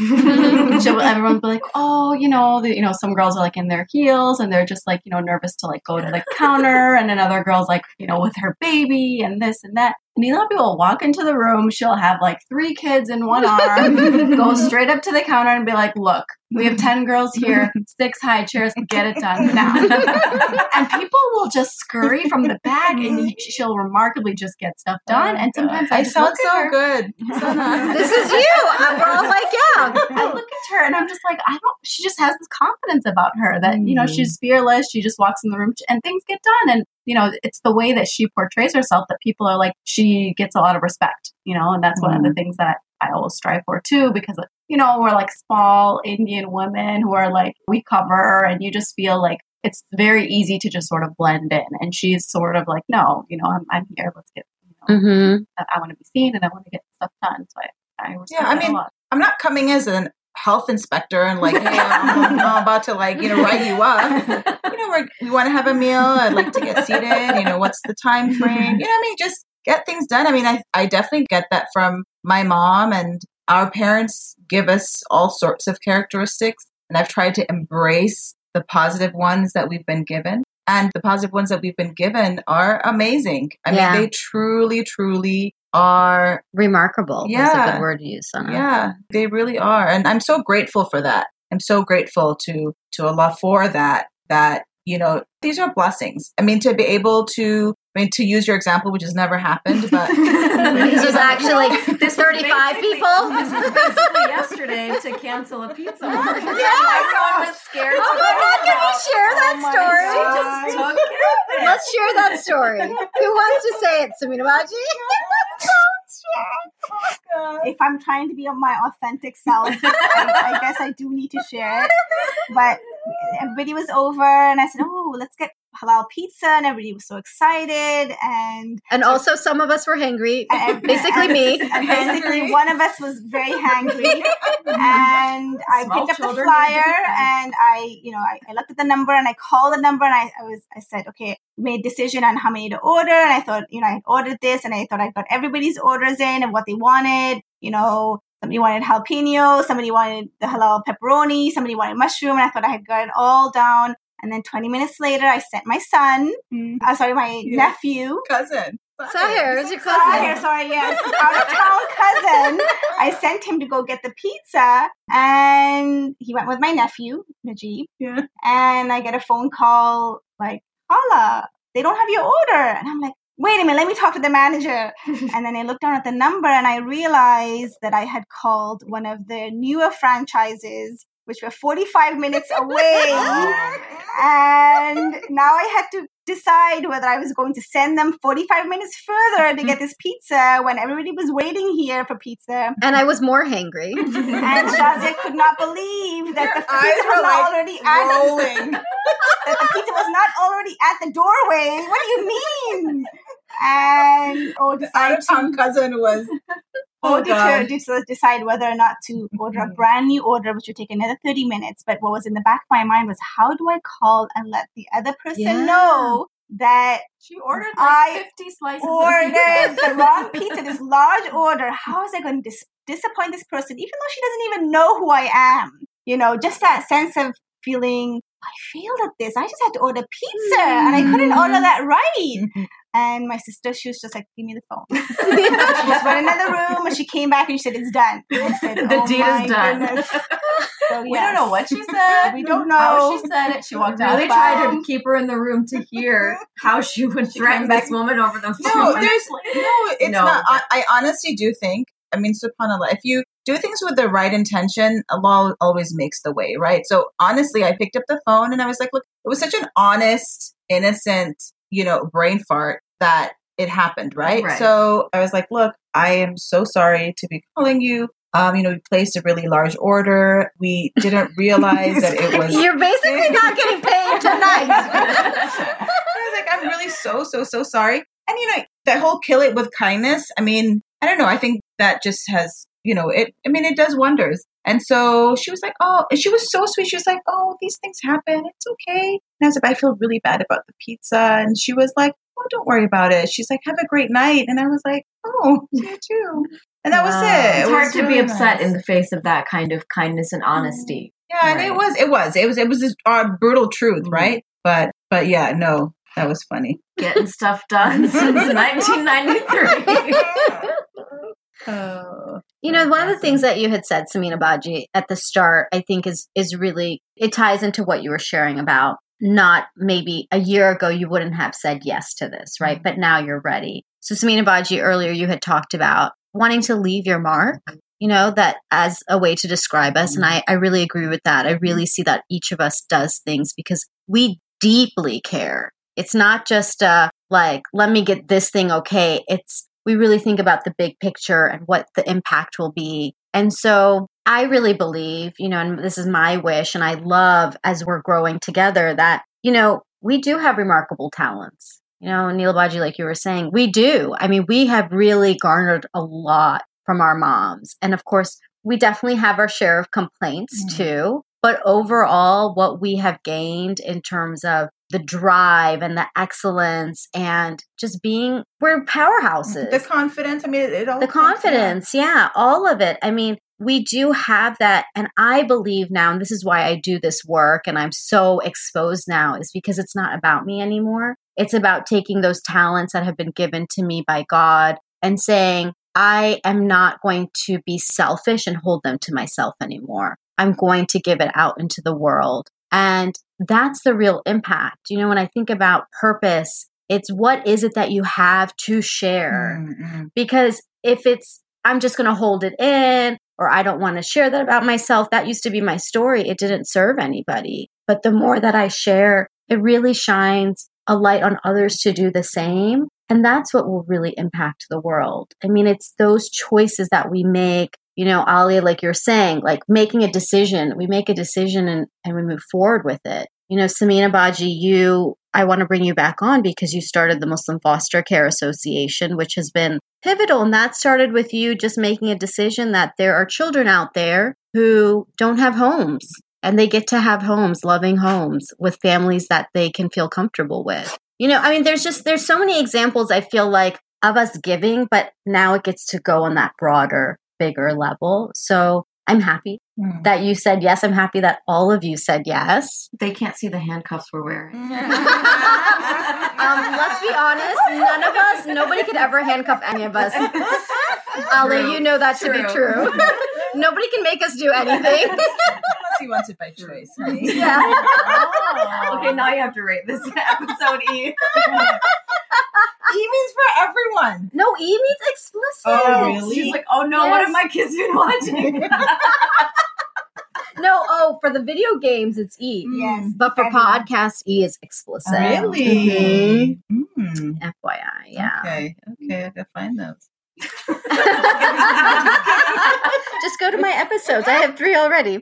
everyone be like, oh, you know, the, you know, some girls are like in their heels and they're just like, you know, nervous to like go to the counter. And another girl's like, you know, with her baby and this and that. And Ela will walk into the room. She'll have like three kids in one arm, go straight up to the counter and be like, look, we have 10 girls here, six high chairs, get it done now. and people will just scurry from the back and she'll remarkably just get stuff done. and sometimes I, I just sound so good. So nice. this is you. We're all like, yeah. I look at her and I'm just like, I don't. She just has this confidence about her that you know Mm. she's fearless. She just walks in the room and things get done. And you know, it's the way that she portrays herself that people are like, she gets a lot of respect. You know, and that's one of the things that I always strive for too, because you know we're like small Indian women who are like we cover, and you just feel like it's very easy to just sort of blend in. And she's sort of like, no, you know, I'm I'm here. Let's get. You know, Mm-hmm. I, I want to be seen and I want to get stuff done. So I, I Yeah, I mean. I'm not coming as an health inspector and like, hey, I'm, I'm about to like, you know, write you up. You know, we're, we want to have a meal. I'd like to get seated. You know, what's the time frame? You know, I mean, just get things done. I mean, I, I definitely get that from my mom, and our parents give us all sorts of characteristics, and I've tried to embrace the positive ones that we've been given. And the positive ones that we've been given are amazing. I Yeah. mean, they truly, truly are. Remarkable. That's a Yeah. good word to use, Sana. Yeah, they really are. And I'm so grateful for that. I'm so grateful to to Allah for that. That you know, these are blessings. I mean, to be able to, I mean, to use your example, which has never happened, but This was actually like This 35 basically- people. This was basically yesterday to cancel a pizza order. Yeah. My son was scared. Oh to my God, can we share that Oh my story? God. Just took it. Let's share that story. Who wants to say it, Samina Baji? Oh, if I'm trying to be my authentic self, I, I guess I do need to share it. But everybody was over, and I said, "Oh, let's get halal pizza," and everybody was so excited. And And also, some of us were hangry. and- Basically and- me. And basically, one of us was very hangry, and I Small picked up the flyer, need to be fed. and I, you know, I, I looked at the number, and I called the number, and I, I was, I said, okay, made decision on how many to order, and I thought, you know, I ordered this, and I thought I got everybody's orders in and what they wanted, you know. Somebody wanted jalapeno, somebody wanted the halal pepperoni, somebody wanted mushroom, and I thought I had got it all down. And then 20 minutes later, I sent my son, uh, sorry, my Yeah. nephew, cousin. Sahir, is your Sorry, cousin. sorry, yes, out of town cousin. I sent him to go get the pizza, and he went with my nephew Najib. Yeah. And I get a phone call like, "Hala, they don't have your order," and I'm like. Wait a minute, let me talk to the manager. and then I looked down at the number and I realized that I had called one of the newer franchises, which were 45 minutes away. and now I had to decide whether I was going to send them 45 minutes further to get this pizza when everybody was waiting here for pizza. And I was more hangry. And Shazia could not believe that the pizza were was like already at rolling. that the pizza was not already at the doorway. What do you mean? And oh, Out decided of town cousin was. Oh, Oh, to, decide whether or not to order a brand new order, which would take another 30 minutes. But what was in the back of my mind was how do I call and let the other person Yeah. know that She ordered I like 50 slices ordered of pizza. the wrong pizza, this large order. How is I going to dis- disappoint this person, even though she doesn't even know who I am? You know, just that sense of feeling, I failed at this. I just had to order pizza and I couldn't order mm-hmm. that right. Mm-hmm. And my sister, she was just like, give me the phone. she just went in another room and she came back and she said, it's done. Said, The oh deed is done. goodness. So, We don't know what she said. We don't know. How she said it. She walked out. Really Wow. tried to keep her in the room to hear how she would threaten back- this woman over the phone. No, phone. there's no. It's No. not. I, I honestly do think. I mean, Subhanallah. If you do things with the right intention, Allah always makes the way, right? So honestly, I picked up the phone and I was like, look, it was such an honest, innocent, you know, brain fart that it happened, right? Right. So I was like, look, I am so sorry to be calling you. Um, you know, we placed a really large order. We didn't realize that it was You're basically not getting paid tonight. I was like, I'm really so, so, so sorry. And you know, that whole kill it with kindness, I mean, I don't know, I think that just has, you know, it I mean, it does wonders. And so she was like, Oh, and she was so sweet. She was like, Oh, these things happen. It's okay. And I was like, I feel really bad about the pizza. And she was like, Oh, don't worry about it. She's like, Have a great night. And I was like, Oh, you too. And that was it. It's It hard was to be upset nice. in the face of that kind of kindness and honesty. Yeah, and it was, it was, it was, it was a uh, brutal truth, Mhm. right? But, but yeah, no, that was funny. Getting stuff done since 1993. Oh. You know, one of the things that you had said, Samina Baji, at the start, I think is is really it ties into what you were sharing about. Not maybe a year ago you wouldn't have said yes to this, right? Mm-hmm. But now you're ready. So Samina Baji, earlier you had talked about wanting to leave your mark, mm-hmm. you know, that as a way to describe us. And mm-hmm. I, I really agree with that. I really see that each of us does things because we deeply care. It's not just uh like, let me get this thing okay. It's we really think about the big picture and what the impact will be. And so I really believe, you know, and this is my wish, and I love as we're growing together that, you know, we do have remarkable talents. You know, Neil Baji, like you were saying, we do. I mean, we have really garnered a lot from our moms. And of course, we definitely have our share of complaints Mhm. too. But overall, what we have gained in terms of the drive and the excellence and just being, we're powerhouses. The confidence. I mean, it, it all the confidence yeah all of it i mean we do have that and i believe now and this is why i do this work and i'm so exposed now is because it's not about me anymore it's about taking those talents that have been given to me by god and saying i am not going to be selfish and hold them to myself anymore i'm going to give it out into the world. And that's the real impact. You know when i think about purpose it's what is it that you have to share? Mm, mm. because if it's i'm just going to hold it in or i don't want to share that about myself that used to be my story. It didn't serve anybody. But the more that i share it really shines a light on others to do the same. And that's what will really impact the world. I mean it's those choices that we make you know ali like you're saying like making a decision we make a decision and, and we move forward with it. You know samina baji you i want to bring you back on because you started the muslim foster care association which has been pivotal and that started with you just making a decision that there are children out there who don't have homes and they get to have homes loving homes with families that they can feel comfortable with. You know i mean there's just there's so many examples i feel like of us giving but now it gets to go on that broader bigger level so i'm happy Mm. that you said yes i'm happy that all of you said yes They can't see the handcuffs we're wearing. um, let's be honest none of us nobody could ever handcuff any of us ali you know that to be True. true nobody can make us do anything Unless you want it by choice. honey. yeah Okay, now you have to rate this episode E. E means for everyone. no e means explicit Oh, really? She's like, oh no, what Yes. have my kids been watching? No, oh, for the video games, it's E. Yes. But for Everyone. podcasts, E is explicit. Really? Mm. Mhm. FYI, yeah. Okay. Okay. I gotta find those. Just go to my episodes. I have three already.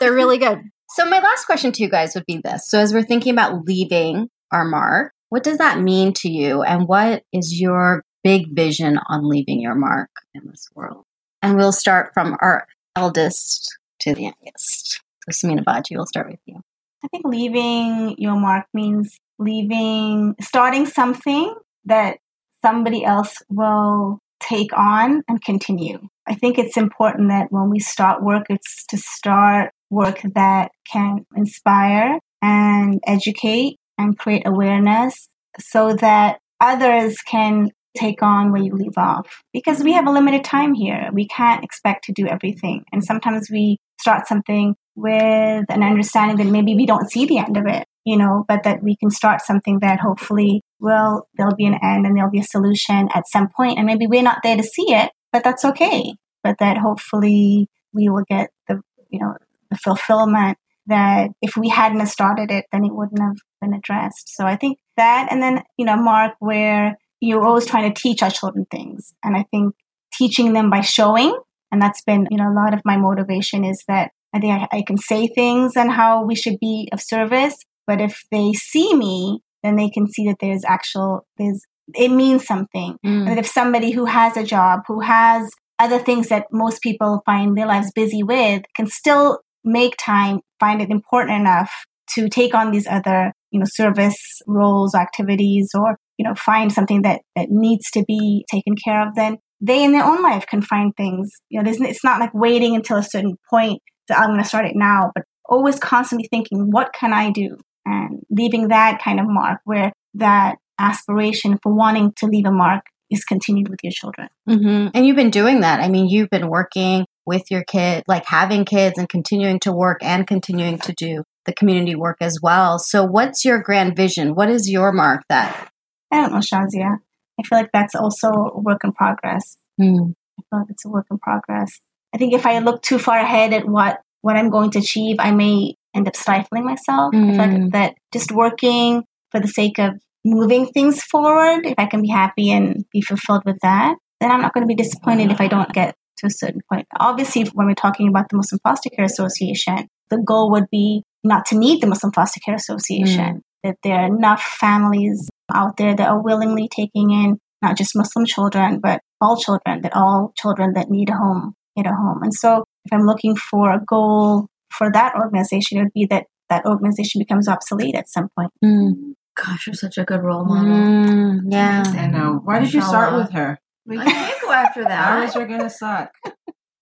They're really good. So, my last question to you guys would be this. So, as we're thinking about leaving our mark, what does that mean to you? And what is your big vision on leaving your mark in this world? And we'll start from our eldest to the youngest. So, Samina Baji, we'll start with you. I think leaving your mark means leaving, starting something that somebody else will take on and continue. I think it's important that when we start work, it's to start work that can inspire and educate and create awareness so that others can take on where you leave off. Because we have a limited time here. We can't expect to do everything. And sometimes we start something with an understanding that maybe we don't see the end of it, you know, but that we can start something that hopefully will, there'll be an end and there'll be a solution at some point, And maybe we're not there to see it, but that's okay. But that hopefully we will get the, you know, the fulfillment that if we hadn't started it, then it wouldn't have been addressed. So I think that, and then, you know, Mark, where you're always trying to teach our children things. And I think teaching them by showing, and that's been, you know, a lot of my motivation is that I think I, I can say things and how we should be of service, but if they see me, then they can see that there's actual, there's, it means something. Mm. And if somebody who has a job, who has other things that most people find their lives busy with, can still make time, find it important enough to take on these other, you know, service roles, activities, or, you know, find something that, that needs to be taken care of, then they in their own life can find things. You know, it's not like waiting until a certain point I'm going to start it now, but always constantly thinking, what can I do? And leaving that kind of mark where that aspiration for wanting to leave a mark is continued with your children. hmm And you've been doing that. I mean, you've been working with your kid, like having kids and continuing to work and continuing to do the community work as well. So, what's your grand vision? What is your mark that? I don't know, Shazia. I feel like that's also a work in progress. Hmm. I feel like it's a work in progress. I think if I look too far ahead at what what I'm going to achieve, I may end up stifling myself. Mm. like that just working for the sake of moving things forward, if I can be happy and be fulfilled with that, then I'm not going to be disappointed if I don't get to a certain point. Obviously, when we're talking about the Muslim Foster Care Association, the goal would be not to need the Muslim Foster Care Association, that there are enough families out there that are willingly taking in not just Muslim children, but all children, that all children that need a home get a home. And so if I'm looking for a goal for that organization, it would be that that organization becomes obsolete at some point. Mm. Gosh, you're such a good role model. Mm, yeah. I know. Why did you start with her? We can't go after that. that. is you're gonna suck?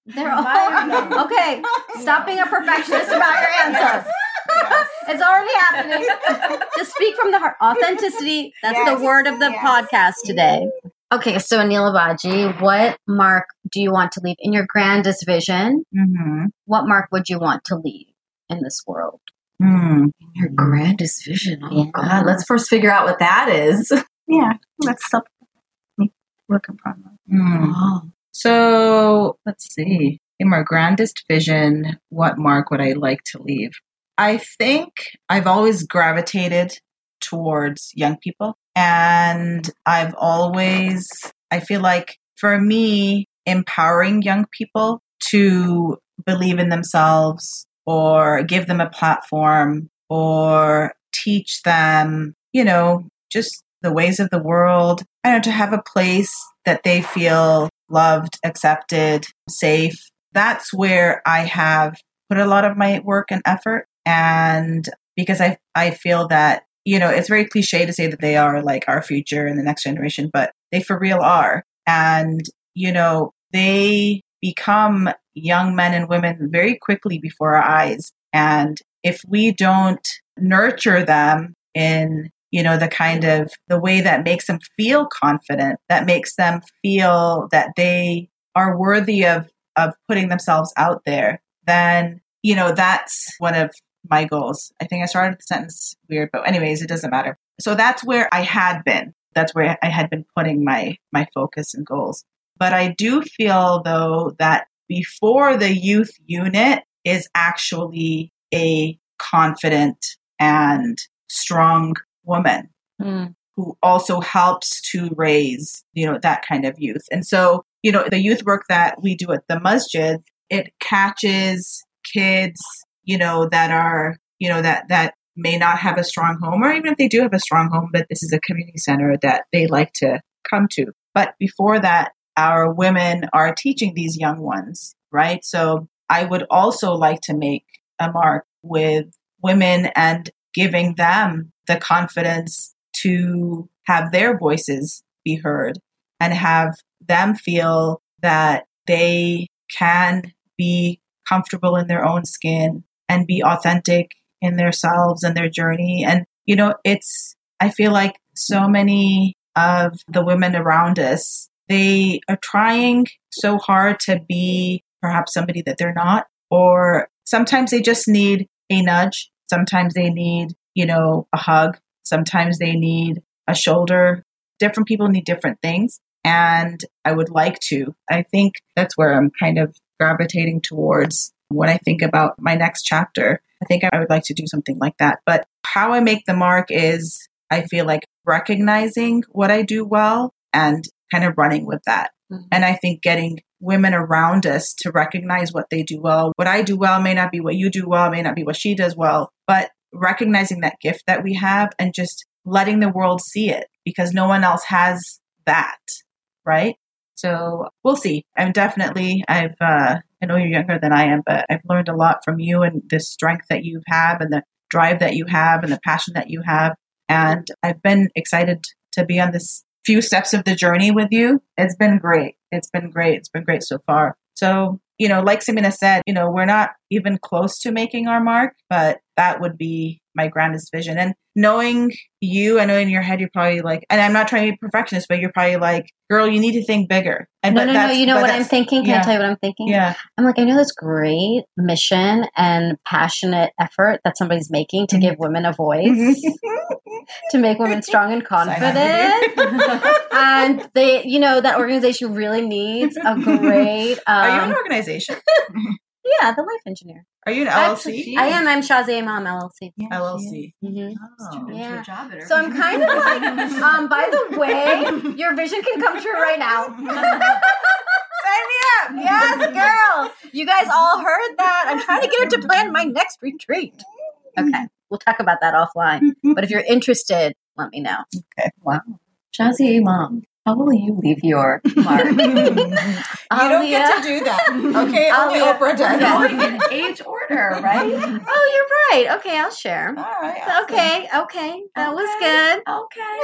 They're all okay. Stop being a perfectionist about your answers. It's already happening. Just speak from the heart. Authenticity. That's Yes, the word of the yes. podcast today. Okay, so Anila Baji, what mark do you want to leave in your grandest vision? Mm-hmm. What mark would you want to leave in this world? Mm. Your grandest vision. Oh Yeah. God, let's first figure out what that is. Yeah, let's stop. Work in progress. Mm. Oh. So let's see. In my grandest vision, what mark would I like to leave? I think I've always gravitated towards young people. And I've always, I feel like for me, empowering young people to believe in themselves or give them a platform or teach them, you know, just the ways of the world. I know, to have a place that they feel loved, accepted, safe. That's where I have put a lot of my work and effort. And because I, I feel that, you know, it's very cliche to say that they are like our future and the next generation, but they for real are. And, you know, they become young men and women very quickly before our eyes. And if we don't nurture them in you know the kind of the way that makes them feel confident that makes them feel that they are worthy of of putting themselves out there then you know that's one of my goals. I think i started the sentence weird but anyways it doesn't matter. So that's where i had been. That's where i had been putting my my focus and goals. But i do feel though that before the youth unit is actually a confident and strong woman Mm. who also helps to raise you know that kind of youth. And so you know the youth work that we do at the masjid it catches kids you know that are you know that that may not have a strong home or even if they do have a strong home but this is a community center that they like to come to. But before that our women are teaching these young ones right? So i would also like to make a mark with women and giving them the confidence to have their voices be heard and have them feel that they can be comfortable in their own skin and be authentic in themselves and their journey. And, you know, it's, I feel like so many of the women around us, they are trying so hard to be perhaps somebody that they're not, or sometimes they just need a nudge. Sometimes they need, you know, a hug. Sometimes they need a shoulder. Different people need different things. And I would like to. I think that's where I'm kind of gravitating towards when I think about my next chapter. I think I would like to do something like that. But how I make the mark is I feel like recognizing what I do well and kind of running with that. Mhm. And I think getting women around us to recognize what they do well. What I do well may not be what you do well, may not be what she does well, but recognizing that gift that we have and just letting the world see it because no one else has that, right? So we'll see. I'm definitely, I've, uh, I know you're younger than I am, but I've learned a lot from you and the strength that you have and the drive that you have and the passion that you have. And I've been excited to be on this few steps of the journey with you. It's been great. It's been great. It's been great so far. So, you know, like Samina said, you know, we're not even close to making our mark, but that would be my grandest vision. And knowing you, I know in your head you're probably like, and I'm not trying to be perfectionist, but you're probably like, girl, you need to think bigger. And No, no, no. You know what I'm thinking? Can I tell you what I'm thinking? Yeah. I'm like, I know this great mission and passionate effort that somebody's making to Mhm. give women a voice, to make women strong and confident. and they, you know, that organization really needs a great. Are you Um, an organization? yeah, the life engineer. Are you an LLC? I am. I'm Shazay Mom LLC. LLC. hmm Oh. Yeah. job at her. So I'm kind of like, um, by the way, your vision can come true right now. Sign me up. yes, girl. You guys all heard that. I'm trying to get her to plan my next retreat. Okay. We'll talk about that offline. But if you're interested, let me know. Okay. Wow. Shazzy Imam. How will you leave your mark? you don't get to do that. Okay, only Alia. Oprah does. Going in age order, right? Oh, you're right. Okay, I'll share. All right. awesome. Okay, okay. That was good. Okay.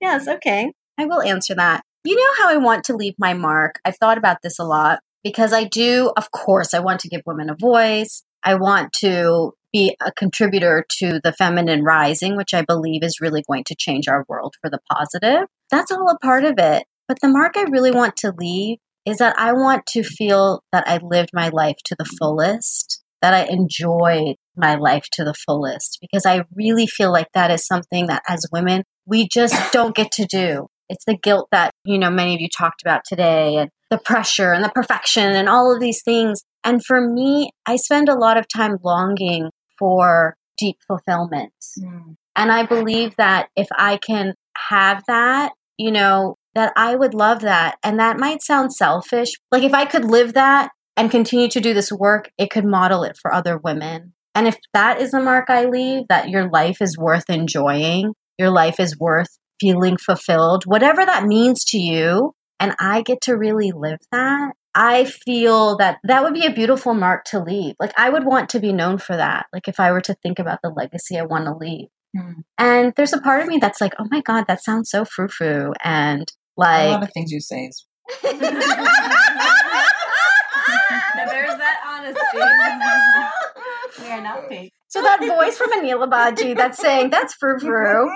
yes, okay. I will answer that. You know how I want to leave my mark? I've thought about this a lot because I do, of course, I want to give women a voice. I want to be a contributor to the feminine rising, which I believe is really going to change our world for the positive. That's all a part of it. But the mark I really want to leave is that I want to feel that I lived my life to the fullest, that I enjoyed my life to the fullest, because I really feel like that is something that as women, we just don't get to do. It's the guilt that, you know, many of you talked about today and the pressure and the perfection and all of these things. And for me, I spend a lot of time longing for deep fulfillment. Mm. And I believe that if I can have that, you know, that I would love that. And that might sound selfish. Like if I could live that and continue to do this work, it could model it for other women. And if that is the mark I leave, that your life is worth enjoying, your life is worth feeling fulfilled, whatever that means to you, and I get to really live that, I feel that that would be a beautiful mark to leave. Like I would want to be known for that. Like if I were to think about the legacy I want to leave. Hmm. And there's a part of me that's like, oh my God, that sounds so frou frou. And like, a lot of things you say is There's that honesty. We are not fake. so that voice from Anila Baji that's saying that's frou frou.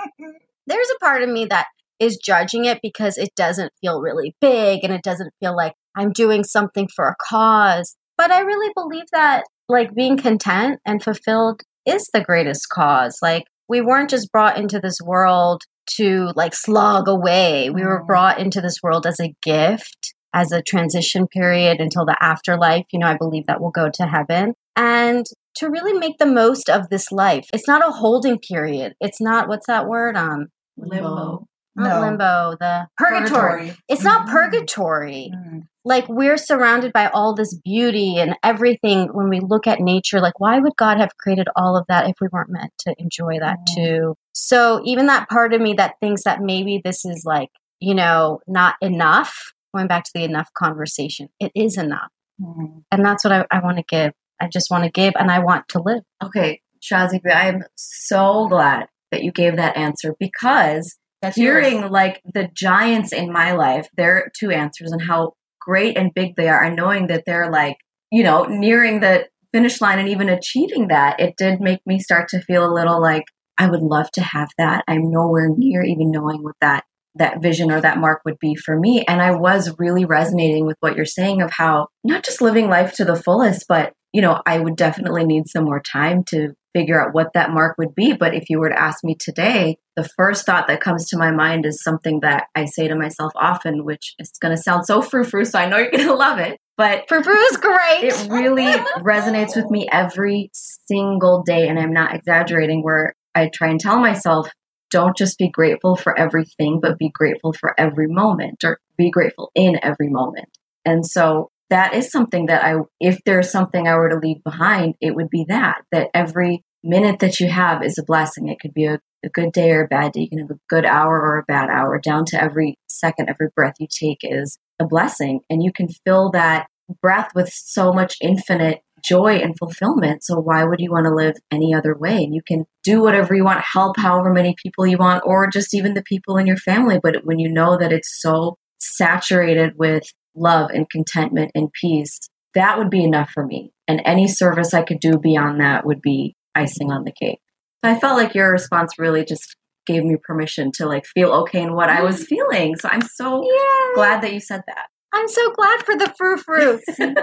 There's a part of me that is judging it because it doesn't feel really big and it doesn't feel like I'm doing something for a cause. But I really believe that like being content and fulfilled is the greatest cause. Like we weren't just brought into this world to like slog away. We were Mm. brought into this world as a gift, as a transition period until the afterlife. You know, I believe that we'll go to heaven. And to really make the most of this life. It's not a holding period. It's not what's that word? Um Limbo. Not No. limbo, the purgatory. It's not Mhm. purgatory. Mm. Like we're surrounded by all this beauty and everything when we look at nature. Like, why would God have created all of that if we weren't meant to enjoy that Mhm. too? So, even that part of me that thinks that maybe this is like, you know, not enough, going back to the enough conversation, it is enough. Mm. And that's what I, I want to give. I just want to give and I want to live. Okay, Shazi, I am so glad that you gave that answer because That's yours. hearing like the giants in my life, their two answers and how great and big they are, and knowing that they're like, you know, nearing the finish line and even achieving that, it did make me start to feel a little like I would love to have that. I'm nowhere near even knowing what that that vision or that mark would be for me. And I was really resonating with what you're saying of how not just living life to the fullest, but you know, I would definitely need some more time to figure out what that mark would be. But if you were to ask me today, the first thought that comes to my mind is something that I say to myself often, which is going to sound so frou frou. So I know you're going to love it. But frou frou is great. it really resonates with me every single day. And I'm not exaggerating, where I try and tell myself, don't just be grateful for everything, but be grateful for every moment or be grateful in every moment. And so that is something that I, if there's something I were to leave behind, it would be that, that every minute that you have is a blessing. It could be a, a good day or a bad day. You can have a good hour or a bad hour, down to every second, every breath you take is a blessing. And you can fill that breath with so much infinite joy and fulfillment. So why would you want to live any other way? And you can do whatever you want, help however many people you want, or just even the people in your family. But when you know that it's so saturated with love and contentment and peace, that would be enough for me. And any service I could do beyond that would be icing on the cake. So I felt like your response really just gave me permission to like feel okay in what I was mm. feeling. So I'm so yeah. glad that you said that. I'm so glad for the frou frou.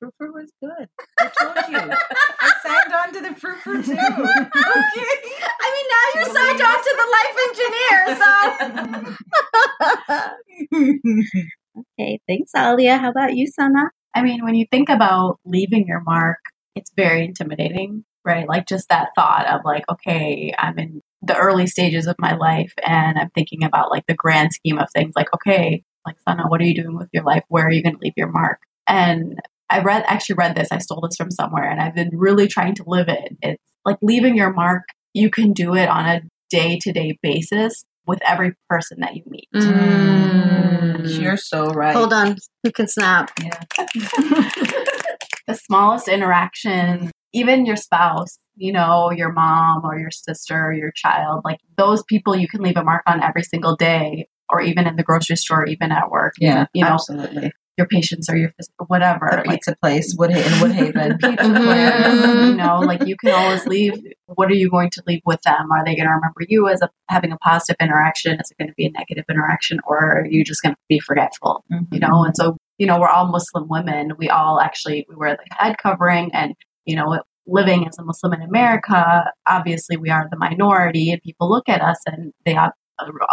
Frou frou was good. I told you. I signed on to the frou frou too. Okay. I mean, now you're signed on to the life engineer, so. okay, thanks, Alia. How about you, Sana? I mean, when you think about leaving your mark, it's very intimidating, right? Like just that thought of like, okay, I'm in the early stages of my life and I'm thinking about like the grand scheme of things like, okay, like Sana, what are you doing with your life? Where are you going to leave your mark? And I read, actually read this, I stole this from somewhere and I've been really trying to live it. It's like leaving your mark, you can do it on a day to day basis, with every person that you meet. Mm. You're so right. Hold on. You can snap. the smallest interaction, even your spouse, you know, your mom or your sister or your child, like those people you can leave a mark on every single day or even in the grocery store, even at work. Yeah, You know, absolutely. Your patients or your phys- whatever. The like, pizza place, Woodhaven, in Woodhaven. pizza place, you know, like you can always leave. What are you going to leave with them? Are they going to remember you as a, having a positive interaction? Is it going to be a negative interaction, or are you just going to be forgetful? Mm-hmm. You know, and so you know, we're all Muslim women. We all actually we wear the head covering, and you know, living as a Muslim in America, obviously we are the minority, and people look at us and they have,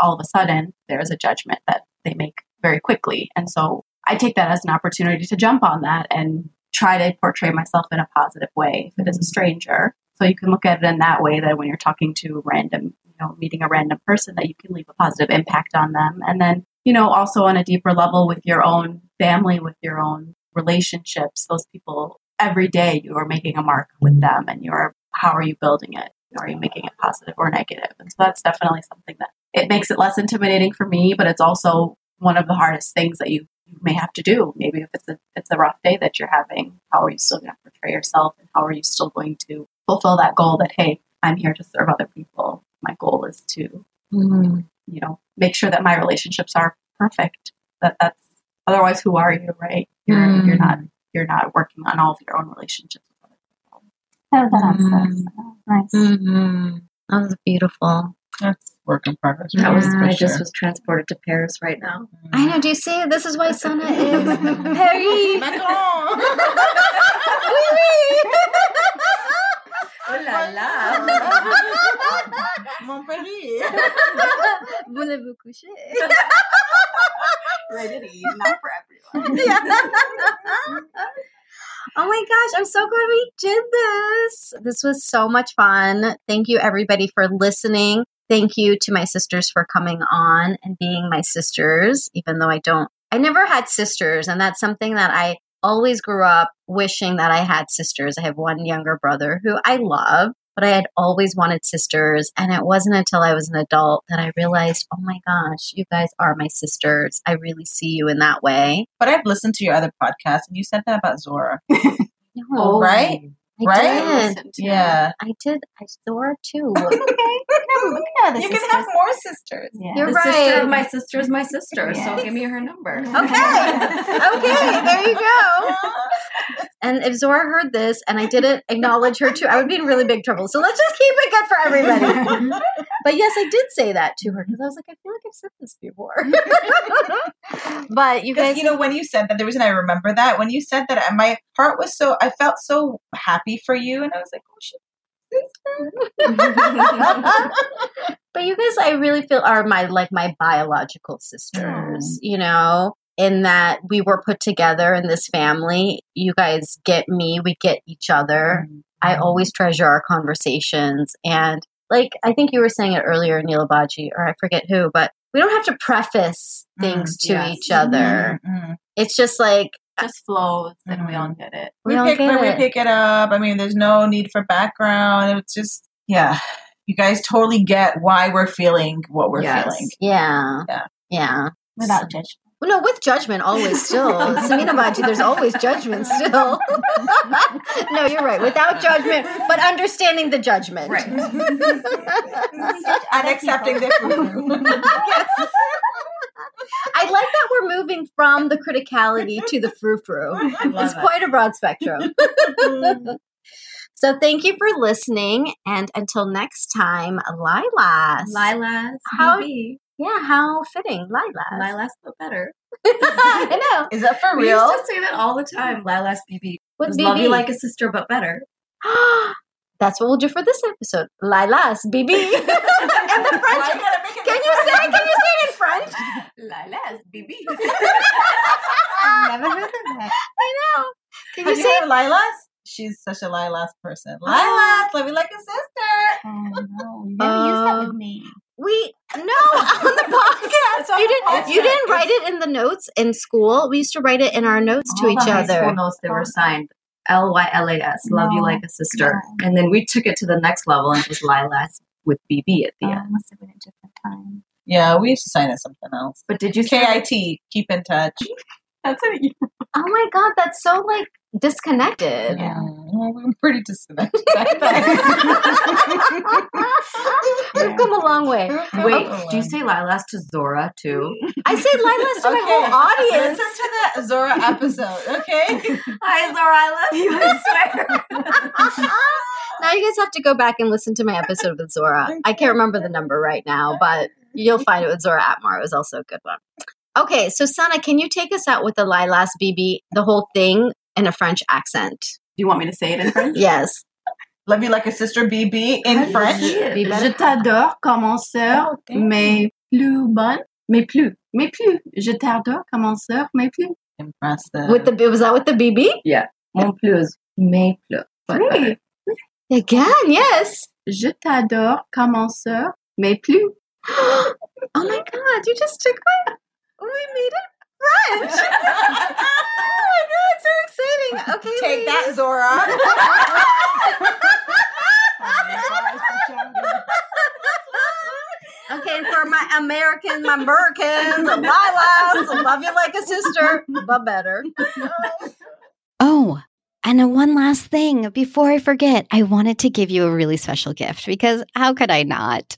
all of a sudden there's a judgment that they make very quickly, and so I take that as an opportunity to jump on that and try to portray myself in a positive way if it is a mm-hmm. stranger. So you can look at it in that way that when you're talking to random, you know, meeting a random person, that you can leave a positive impact on them. And then, you know, also on a deeper level with your own family, with your own relationships, those people every day you are making a mark with mm-hmm. them and you're how are you building it? Are you making it positive or negative? And so that's definitely something that it makes it less intimidating for me, but it's also one of the hardest things that you you may have to do. Maybe if it's a it's a rough day that you're having, how are you still going to portray yourself, and how are you still going to fulfill that goal that hey, I'm here to serve other people. My goal is to Mm. you know make sure that my relationships are perfect. That that's otherwise, who are you, right? You're Mm. you're not you're not working on all of your own relationships. with other people. I love that Mm. answer. Nice. Mhm. That was beautiful. That's work in progress. That was I just sure. was transported to Paris right now. I know. Do you see? This is why Sana is Paris. Macron. Oui, oui. Oh la la. Mon Paris. Voulez-vous coucher? Rated E, not for everyone. Yeah. Oh my gosh, I'm so glad we did this. This was so much fun. Thank you, everybody, for listening. Thank you to my sisters for coming on and being my sisters, even though I don't, I never had sisters. And that's something that I always grew up wishing that I had sisters. I have one younger brother who I love, but I had always wanted sisters. And it wasn't until I was an adult that I realized, oh my gosh, you guys are my sisters. I really see you in that way. But I've listened to your other podcast, and you said that about Zora, No, oh, right? I right? did. Yeah. I did. I Zora too. Okay, we can, we can have the You sisters. can have more sisters. Yeah. You're the right. sister of my sister is my sister, Yes. so give me her number. Okay. okay, there you go. And if Zora heard this and I didn't acknowledge her too, I would be in really big trouble. So let's just keep it good for everybody. but yes, I did say that to her because I was like, I feel like I've said this before. but you guys, you know when you said that, the reason I remember that when you said that, my heart was so I felt so happy for you, and I was like, oh but you guys, I really feel are my like my biological sisters. You know, in that we were put together in this family. You guys get me, we get each other. I mm-hmm. always treasure our conversations. And like I think you were saying it earlier, Neela Baji, or I forget who, but we don't have to preface things mm, to yes. each other. Mhm. It's just like Just flows, and we all mm-hmm. get it. we, We, pick get where we it. pick it up. I mean, there's no need for background. It's just yeah. You guys totally get why we're feeling what we're Yes. feeling. Yeah. Yeah. Yeah. Without judgment. Well, no, with judgment, always still. Samina Baji, there's always judgment still. no, you're right. Without judgment, but understanding the judgment. Right. and accepting the yes. I like that we're moving from the criticality to the frou frou. It's it. quite a broad spectrum. so thank you for listening. And until next time, Lilas. Lilas, How- BB. Yeah, how fitting. Lilas. Lilas feel better. I know. Is that for We real? used to say that all the time. Lilas, BB. Just Love you BB. like a sister, but better. That's what we'll do for this episode. Lilas, BB. and the French. Why you gotta make it Can you say it? Can you say it in French? Lilas, BB. I've Never heard of that. I know. Can Have you you say Lilas? She's such a Lilas person. Lilas, love you like a sister. Oh, no. You never used that Uh, with me. We no on the podcast. on You didn't. You didn't write it in the notes in school. We used to write it in our notes to each other. School notes they were signed L Y L A S. Love you like a sister. And then we took it to the next level and it was Lilas with BB at the Oh, end. must have been a different time. Yeah, we used to sign it something else. But did you say KIT, keep in touch. That's it. Oh my god, that's so like disconnected. Yeah, well, we were pretty dissonant. We've come a long way. Wait, do you say lilas to Zora too? I say lilas to my whole audience. Listen to the Zora episode, okay? Hi Zora, I love you. I swear. now you guys have to go back and listen to my episode with Zora. I can't remember the number right now, but you'll find it with Zora Atmar. It was also a good one. Okay, so Sana, can you take us out with the Lilas BB, the whole thing in a French accent? Do you want me to say it in French? Yes. Love you like a sister, BB, in French. Je t'adore comme en sœur, Oh, mais plus bonne, mais plus, mais plus. Je t'adore comme en sœur, mais plus. Impressive. With the was that with the BB? Mon plus, mes plus. Oui. Again, yes. Je t'adore comme en sœur, mais plus. oh my god, you just took my we made it French. oh my god, so exciting. Okay. Take that, ladies. Zora. Okay, and for my American, my Americans, Lilas, love you like a sister, but better. Oh, and one last thing before I forget, I wanted to give you a really special gift because how could I not?